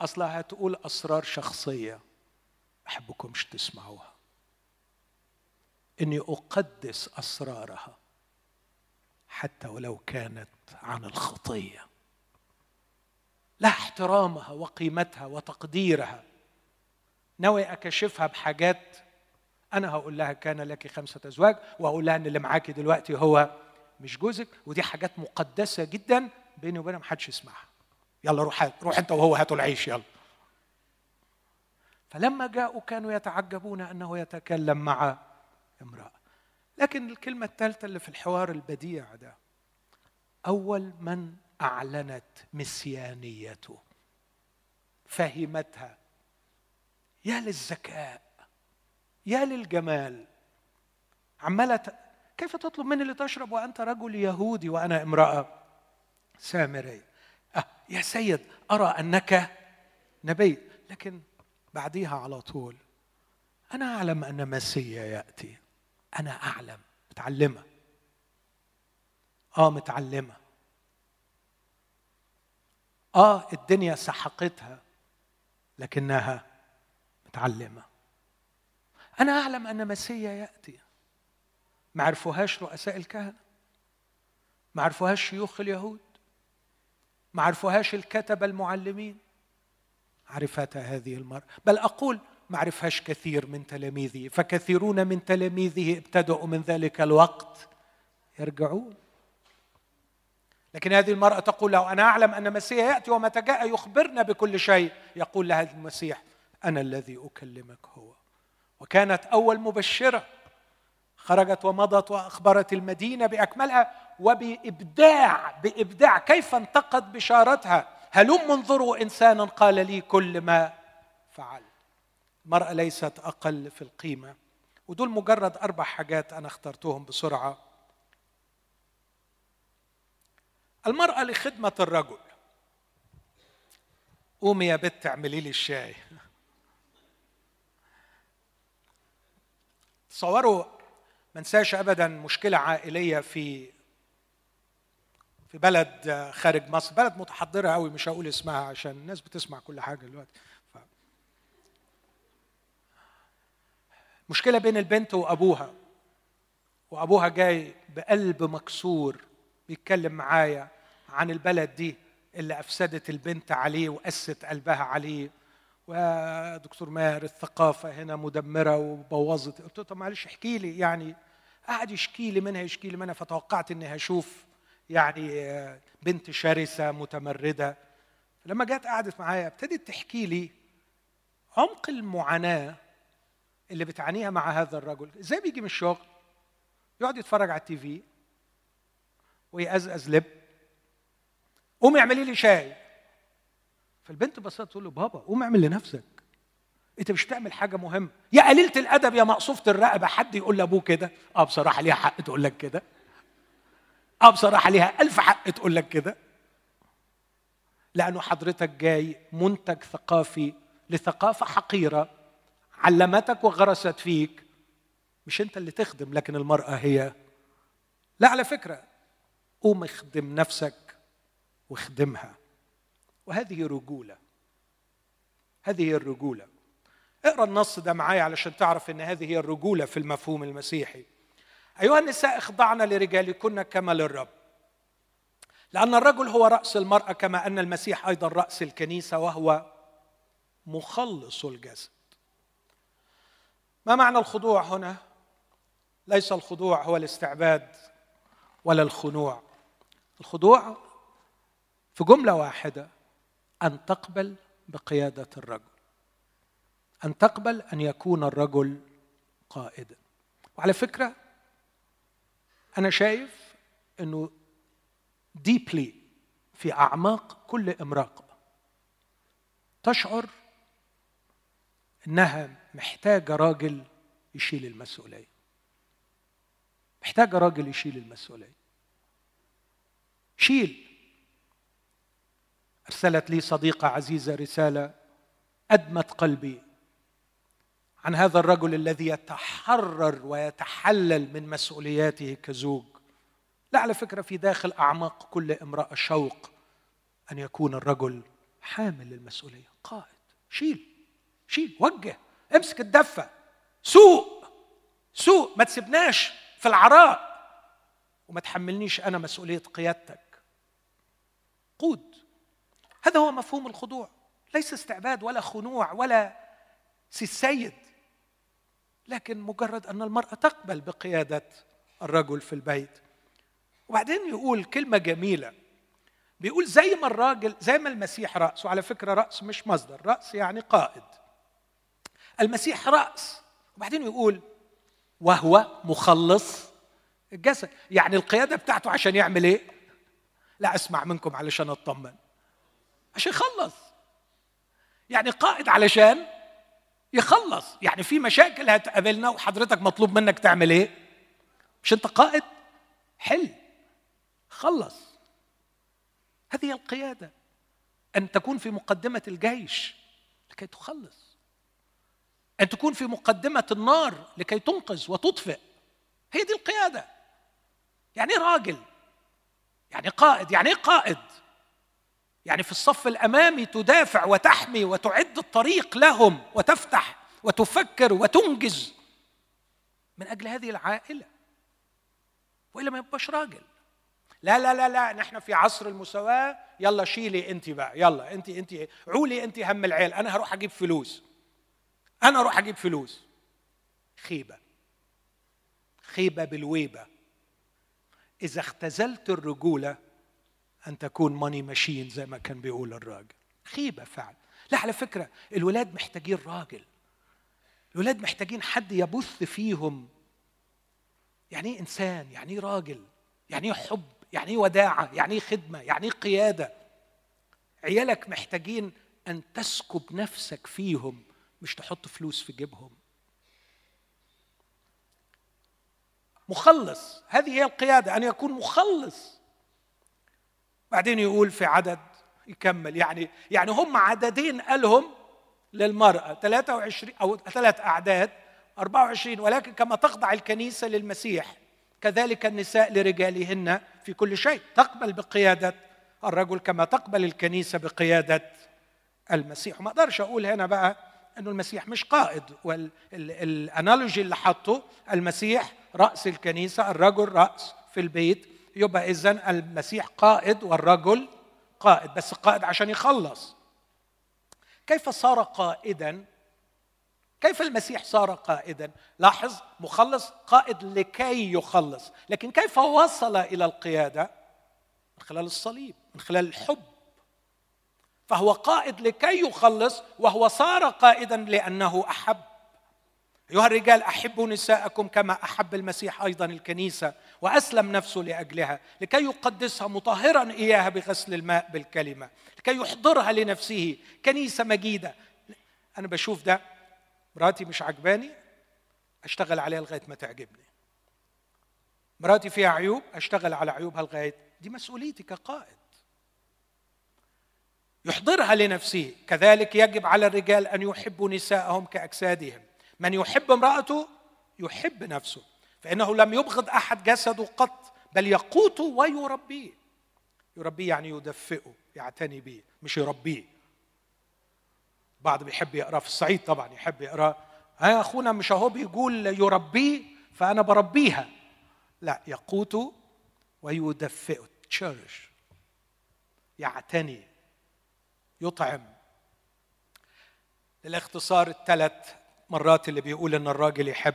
اصلها هتقول أسرار شخصية أحبكمش تسمعوها. إني أقدس أسرارها. حتى ولو كانت عن الخطية. لها احترامها وقيمتها وتقديرها. ناوي أكشفها بحاجات أنا هقول لها كان لك خمسة أزواج وهقول لها إن اللي معاكي دلوقتي هو مش جوزك ودي حاجات مقدسة جدا بيني وبينها محدش يسمعها. يلا روح روح أنت وهو هاتوا العيش يلا. فلما جاءوا كانوا يتعجبون أنه يتكلم مع امرأة. لكن الكلمة الثالثة اللي في الحوار البديع ده أول من أعلنت مسيانيته فهمتها. يا للذكاء يا للجمال. عمالة كيف تطلب مني لتشرب وأنت رجل يهودي وأنا امرأة؟ سامرية أه يا سيد أرى أنك نبي. لكن بعديها على طول أنا أعلم أن مسيا يأتي. أنا أعلم. متعلمة. آه متعلمة. آه الدنيا سحقتها لكنها متعلمة. أنا أعلم أن مسيا يأتي. ما عرفوهاش رؤساء الكهنة. ما عرفوهاش شيوخ اليهود. ما عرفوهاش الكتبة المعلمين. عرفتها هذه المرأة بل أقول ما عرفهاش كثير من تلاميذه فكثيرون من تلاميذه ابتدأوا من ذلك الوقت يرجعون. لكن هذه المرأة تقول له أنا أعلم أن المسيح يأتي ومتى جاء يخبرنا بكل شيء. يقول لها المسيح أنا الذي أكلمك هو. وكانت أول مبشرة خرجت ومضت وأخبرت المدينة بأكملها وبإبداع بإبداع كيف انتقد بشارتها. هلم انظروا إنسانا قال لي كل ما فعل المرأة ليست أقل في القيمة. ودول مجرد أربع حاجات أنا اخترتهم بسرعة. المرأة لخدمة الرجل. قومي يا بت اعملي لي الشاي. تصوروا ما انساش ابدا مشكلة عائلية في في بلد خارج مصر. بلد متحضرة قوي مش هقول اسمها عشان الناس بتسمع كل حاجة دلوقتي. مشكلة بين البنت وأبوها. وأبوها جاي بقلب مكسور بيتكلم معايا عن البلد دي اللي أفسدت البنت عليه وقست قلبها عليه. ودكتور ماهر الثقافة هنا مدمرة وبوظت. قلت له طب معلش احكي لي يعني. قعد يشكي لي منها يشكي لي منها فتوقعت إني هشوف يعني بنت شرسة متمردة. لما جت قعدت معايا ابتدت تحكي لي عمق المعاناة اللي بتعانيها مع هذا الرجل. إزاي بيجي من الشغل؟ يقعد يتفرج على التي في ويقزقز لب قومي اعملي لي شاي. فالبنت بصت تقول له بابا قوم اعمل لنفسك. أنت مش تعمل حاجة مهمة. يا قليلة الأدب يا مقصوفة الرقبة. حد يقول لأبوه كده؟ آه بصراحة ليها حق تقول لك كده. آه بصراحة ليها ألف حق تقول لك كده. لأنه حضرتك جاي منتج ثقافي لثقافة حقيرة. علمتك وغرست فيك. مش انت اللي تخدم لكن المرأة هي. لا على فكرة قوم اخدم نفسك واخدمها. وهذه رجولة. هذه الرجولة. اقرأ النص ده معايا علشان تعرف إن هذه هي الرجولة في المفهوم المسيحي. أيها النساء اخضعن لرجالكن كما للرب. لأن الرجل هو رأس المرأة كما أن المسيح أيضا رأس الكنيسة وهو مخلص الجسد. ما معنى الخضوع هنا؟ ليس الخضوع هو الاستعباد ولا الخنوع. الخضوع في جملة واحدة أن تقبل بقيادة الرجل. أن تقبل أن يكون الرجل قائدا. وعلى فكرة أنا شايف إنه ديبلي في أعماق كل امرأة تشعر إنها محتاجه راجل يشيل المسؤولية. محتاجه راجل يشيل المسؤولية. شيل. أرسلت لي صديقة عزيزة رسالة أدمت قلبي عن هذا الرجل الذي يتحرر ويتحلل من مسؤولياته كزوج. لا على فكرة في داخل أعماق كل امرأة شوق أن يكون الرجل حامل للمسؤولية قائد. شيل. شيل. وجه. امسك الدفة. سوق. سوق. ما تسيبناش في العراء وما تحملنيش أنا مسؤولية قيادتك. قود. هذا هو مفهوم الخضوع. ليس استعباد ولا خنوع ولا سي السيد. لكن مجرد أن المرأة تقبل بقيادة الرجل في البيت. وبعدين يقول كلمة جميلة. بيقول زي ما الراجل زي ما المسيح راس وعلى فكرة رأس مش مصدر. رأس يعني قائد. المسيح رأس. وبعدين يقول وهو مخلص الجسد يعني القيادة بتاعته عشان يعمل إيه؟ لا أسمع منكم علشان أطمن. عشان يخلص. يعني قائد علشان يخلص. يعني في مشاكل هتقابلنا وحضرتك مطلوب منك تعمل إيه؟ مش أنت قائد؟ حل. خلص. هذه القيادة. أن تكون في مقدمة الجيش لكي تخلص. أن تكون في مقدمة النار لكي تنقذ وتطفئ. هي دي القيادة. يعني إيه راجل يعني قائد يعني إيه قائد؟ يعني في الصف الأمامي تدافع وتحمي وتعد الطريق لهم وتفتح وتفكر وتنجز. من أجل هذه العائلة. وإلا ما يبقاش راجل. لا لا لا لا نحن في عصر المساواة. يلا شيلي أنت بقى. يلا أنت أنت عولي أنت هم العيال. أنا هروح أجيب فلوس. أنا أروح أجيب فلوس. خيبة. خيبة بالويبة. إذا اختزلت الرجولة أن تكون ماني ماشين زي ما كان بيقول الراجل. خيبة فعلا. لا على فكرة الولاد محتاجين راجل. الولاد محتاجين حد يبث فيهم. يعني إيه إنسان؟ يعني إيه راجل؟ يعني إيه حب؟ يعني إيه وداعة؟ يعني إيه خدمة؟ يعني إيه قيادة؟ عيالك محتاجين أن تسكب نفسك فيهم. مش تحط فلوس في جيبهم. مخلص. هذه هي القيادة أن يكون مخلص. بعدين يقول في عدد يكمل يعني يعني هم عددين قالهم للمرأة 23 أو ثلاث أعداد 24 ولكن كما تخضع الكنيسة للمسيح كذلك النساء لرجالهن في كل شيء. تقبل بقيادة الرجل كما تقبل الكنيسة بقيادة المسيح. وما أقدرش أقول هنا بقى أنه المسيح مش قائد. والأنالوجي اللي حطه المسيح رأس الكنيسة الرجل رأس في البيت يبقى إذا المسيح قائد والرجل قائد بس قائد عشان يخلص. كيف صار قائدا؟ كيف المسيح صار قائدا؟ لاحظ مخلص قائد لكي يخلص. لكن كيف وصل إلى القيادة؟ من خلال الصليب من خلال الحب. فهو قائد لكي يخلص وهو صار قائدا لأنه أحب. أيها الرجال أحبوا نساءكم كما أحب المسيح أيضا الكنيسة وأسلم نفسه لأجلها لكي يقدسها مطهرا إياها بغسل الماء بالكلمة لكي يحضرها لنفسه. كنيسة مجيدة. أنا بشوف ده مراتي مش عجباني أشتغل عليها لغاية ما تعجبني. مراتي فيها عيوب أشتغل على عيوبها لغاية دي مسؤوليتي كقائد. يحضرها لنفسه. كذلك يجب على الرجال أن يحبوا نساءهم كأجسادهم. من يحب امرأته يحب نفسه فإنه لم يبغض أحد جسده قط بل يقوته ويربيه. يربيه يعني يدفئه يعتني به مش يربيه. بعض بيحب يقرأ في الصعيد طبعا يحب يقرأ ها أخونا مش أهو بيقول يربيه فأنا بربيها. لا يقوته ويدفئه. تشرش يعتني. يطعم. للاختصار الثلاث مرات اللي بيقول إن الراجل يحب.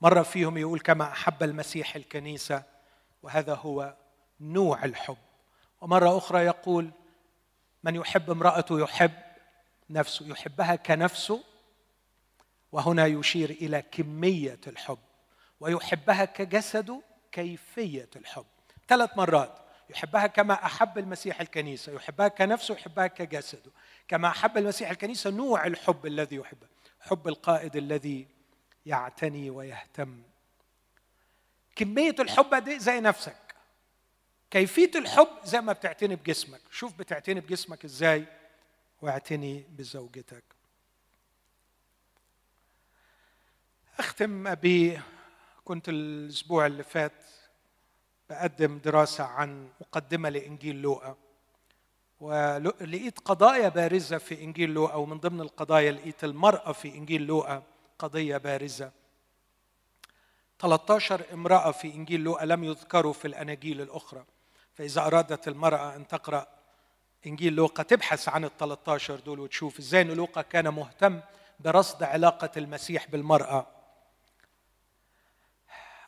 مرة فيهم يقول كما أحب المسيح الكنيسة وهذا هو نوع الحب. ومرة أخرى يقول من يحب امرأته يحب نفسه يحبها كنفسه وهنا يشير إلى كمية الحب ويحبها كجسده كيفية الحب. ثلاث مرات يحبها كما أحب المسيح الكنيسة يحبها كنفسه يحبها كجسده. كما أحب المسيح الكنيسة نوع الحب الذي يحبه حب القائد الذي يعتني ويهتم. كمية الحب دي زي نفسك. كيفية الحب زي ما بتعتني بجسمك. شوف بتعتني بجسمك إزاي واعتني بزوجتك. أختم ب كنت الأسبوع اللي فات بقدم دراسة عن مقدمة لإنجيل لوقا. ولقيت قضايا بارزة في إنجيل لوقا ومن ضمن القضايا لقيت المرأة في إنجيل لوقا قضية بارزة. 13 امرأة في إنجيل لوقا لم يذكروا في الأناجيل الأخرى. فإذا أرادت المرأة أن تقرأ إنجيل لوقا تبحث عن ال 13 دول وتشوف إزاي إن لوقا كان مهتم برصد علاقة المسيح بالمرأة.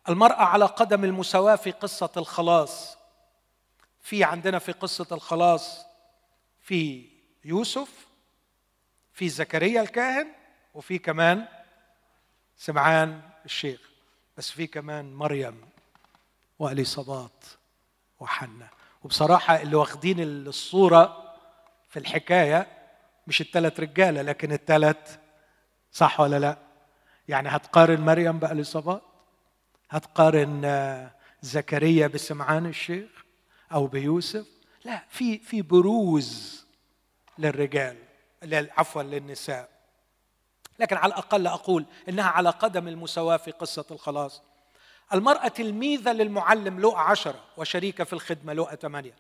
المرأة على قدم المساواة في قصة الخلاص في عندنا في قصة الخلاص في يوسف في زكريا الكاهن وفي كمان سمعان الشيخ بس في كمان مريم وأليصابات وحنا وبصراحة اللي واخدين الصورة في الحكاية مش الثلاث رجالة لكن الثلاث صح ولا لا؟ يعني هتقارن مريم بأليصابات؟ هتقارن آه، زكريا بسمعان الشيخ أو بيوسف؟ لا في في بروز للرجال عفوا للنساء. لكن على الأقل أقول إنها على قدم المساواة في قصة الخلاص. المرأة تلميذة للمعلم لؤى عشرة وشريكة في الخدمة لؤى ثمانية.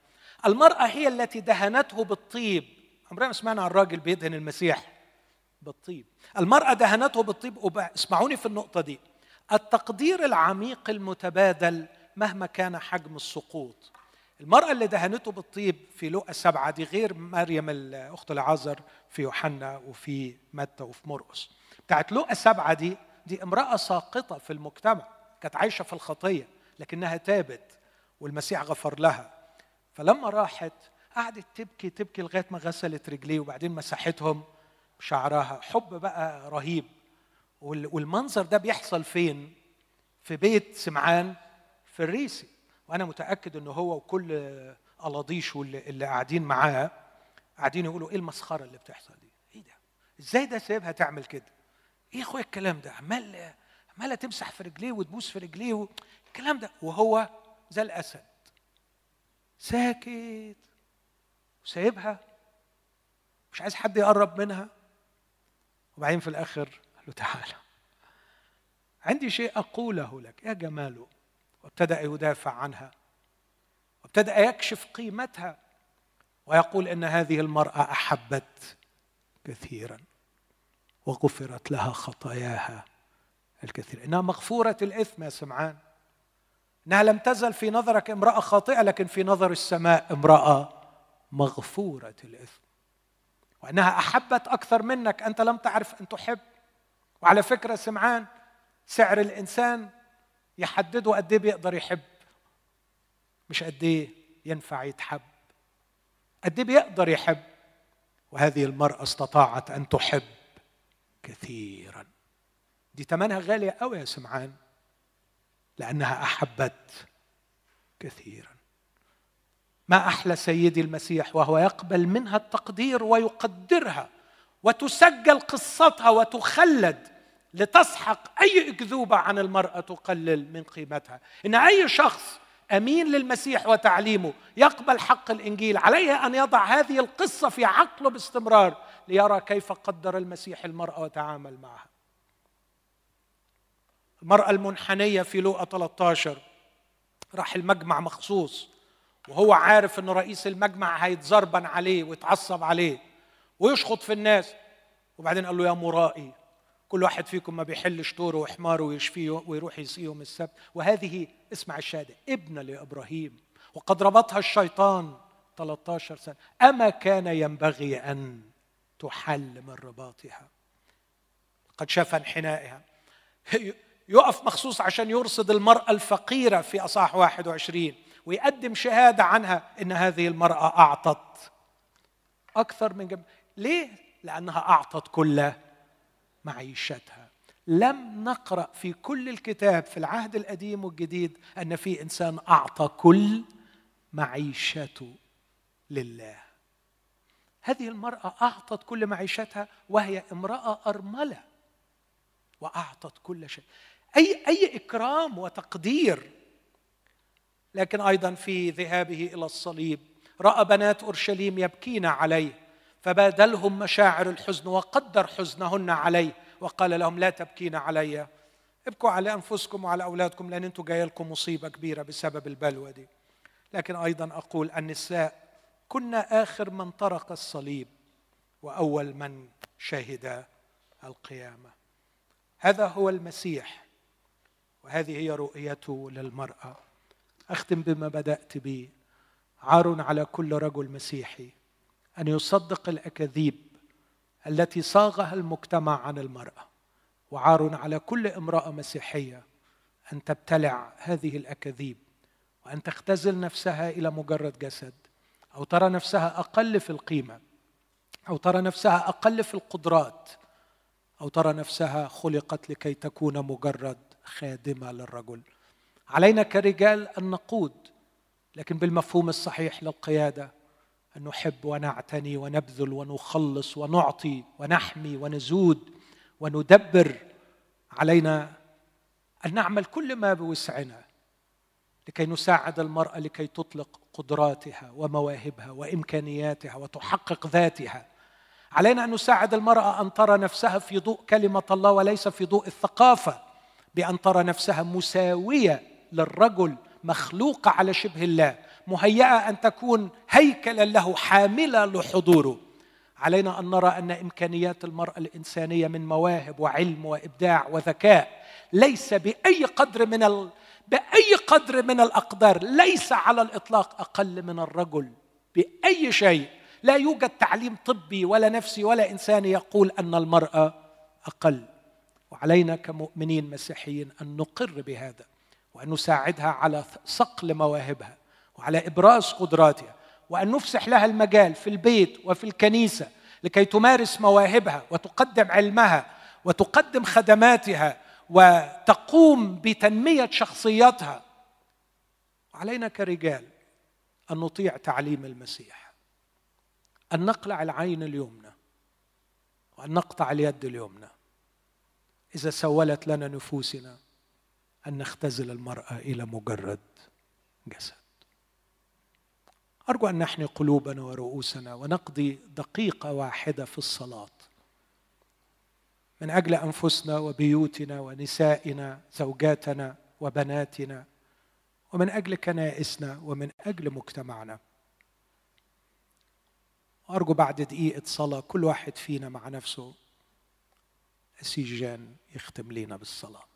المرأة هي التي دهنته بالطيب. عمرنا ما سمعنا عن راجل بيدهن المسيح بالطيب. المرأة دهنته بالطيب. اسمعوني في النقطة دي. التقدير العميق المتبادل مهما كان حجم السقوط. المرأة اللي دهنته بالطيب في لؤى سبعة دي غير مريم الأخت العازر في يوحنا وفي متى وفي مرقس. بتاعت لؤى سبعة دي دي امرأة ساقطة في المجتمع كانت عايشة في الخطية لكنها تابت والمسيح غفر لها. فلما راحت قعدت تبكي تبكي لغاية ما غسلت رجليه وبعدين مسحتهم بشعرها. حب بقى رهيب. والمنظر ده بيحصل فين؟ في بيت سمعان في الريسي. وأنا متأكد انه هو وكل الاضيش اللي قاعدين معاه قاعدين يقولوا إيه المسخرة اللي بتحصل دي؟ إيه ده؟ إزاي ده سايبها تعمل كده؟ إيه يا أخويا الكلام ده؟ عمال عماله تمسح في رجليه وتبوس في رجليه و... الكلام ده. وهو زي الأسد. ساكت. وسايبها. مش عايز حد يقرب منها. وبعدين في الآخر قال له تعالى عندي شيء أقوله لك يا جماله وابتدأ يدافع عنها. وابتدأ يكشف قيمتها. ويقول إن هذه المرأة أحبت كثيرا. وغفرت لها خطاياها الكثير. إنها مغفورة الإثم يا سمعان. إنها لم تزل في نظرك امرأة خاطئة لكن في نظر السماء امرأة مغفورة الإثم. وإنها أحبت أكثر منك. أنت لم تعرف أن تحب. وعلى فكرة سمعان سعر الإنسان يحددوا قد إيه بيقدر يحب. مش قد إيه ينفع يتحب. قد إيه بيقدر يحب. وهذه المرأة استطاعت أن تحب كثيرا. دي ثمنها غالية قوي يا سمعان لأنها أحبت كثيرا. ما أحلى سيدي المسيح وهو يقبل منها التقدير ويقدرها وتسجل قصتها وتخلد لتسحق أي أكذوبة عن المرأة تقلل من قيمتها. إن أي شخص أمين للمسيح وتعليمه يقبل حق الإنجيل عليه أن يضع هذه القصة في عقله باستمرار ليرى كيف قدر المسيح المرأة وتعامل معها. المرأة المنحنية في لوقا 13 راح المجمع مخصوص وهو عارف إن رئيس المجمع هيتزربن عليه ويتعصب عليه ويشخط في الناس وبعدين قال له يا مرائي كل واحد فيكم ما بيحلش طوره وحماره ويشفيه ويروح يسقيهم السبت. وهذه اسمع الشهادة ابنة لإبراهيم وقد ربطها الشيطان 13 سنة. أما كان ينبغي أن تحل من رباطها. قد شاف انحنائها. يقف مخصوص عشان يرصد المرأة الفقيرة في أصحاح 21 ويقدم شهادة عنها إن هذه المرأة أعطت أكثر من جم... ليه؟ لأنها أعطت كل معيشتها. لم نقرأ في كل الكتاب في العهد القديم والجديد أن في إنسان أعطى كل معيشته لله. هذه المرأة أعطت كل معيشتها وهي امرأة أرملة وأعطت كل شيء. أي أي إكرام وتقدير. لكن أيضا في ذهابه إلى الصليب رأى بنات أورشليم يبكين عليه. فبادلهم مشاعر الحزن وقدر حزنهن عليه وقال لهم لا تبكين علي. ابكوا على أنفسكم وعلى أولادكم لأن أنتم جاية لكم مصيبة كبيرة بسبب البلوى دي. لكن أيضا أقول النساء كنا آخر من طرق الصليب وأول من شهد القيامة. هذا هو المسيح وهذه هي رؤيته للمرأة. أختم بما بدأت به. عار على كل رجل مسيحي. أن يصدق الأكاذيب التي صاغها المجتمع عن المرأة. وعار على كل امرأة مسيحية أن تبتلع هذه الأكاذيب وأن تختزل نفسها إلى مجرد جسد أو ترى نفسها أقل في القيمة أو ترى نفسها أقل في القدرات أو ترى نفسها خلقت لكي تكون مجرد خادمة للرجل. علينا كرجال أن نقود لكن بالمفهوم الصحيح للقيادة ان نحب ونعتني ونبذل ونخلص ونعطي ونحمي ونزود وندبر علينا أن نعمل كل ما بوسعنا لكي نساعد المرأة لكي تطلق قدراتها ومواهبها وإمكانياتها وتحقق ذاتها. علينا أن نساعد المرأة أن ترى نفسها في ضوء كلمة الله وليس في ضوء الثقافة بأن ترى نفسها مساوية للرجل مخلوقه على شبه الله. مهيئة أن تكون هيكلا له حامله لحضوره. علينا أن نرى أن إمكانيات المرأة الإنسانية من مواهب وعلم وإبداع وذكاء ليس بأي قدر من ال... بأي قدر من الأقدار ليس على الإطلاق أقل من الرجل بأي شيء. لا يوجد تعليم طبي ولا نفسي ولا إنساني يقول أن المرأة أقل. وعلينا كمؤمنين مسيحيين أن نقر بهذا وأن نساعدها على صقل مواهبها. وعلى إبراز قدراتها وأن نفسح لها المجال في البيت وفي الكنيسة لكي تمارس مواهبها وتقدم علمها وتقدم خدماتها وتقوم بتنمية شخصيتها. علينا كرجال أن نطيع تعليم المسيح أن نقلع العين اليمنى وأن نقطع اليد اليمنى. إذا سولت لنا نفوسنا أن نختزل المرأة إلى مجرد جسد. أرجو أن نحني قلوبنا ورؤوسنا ونقضي دقيقة واحدة في الصلاة. من أجل أنفسنا وبيوتنا ونسائنا زوجاتنا وبناتنا ومن أجل كنائسنا ومن أجل مجتمعنا. أرجو بعد دقيقة صلاة كل واحد فينا مع نفسه. أسيجان يختم لنا بالصلاة.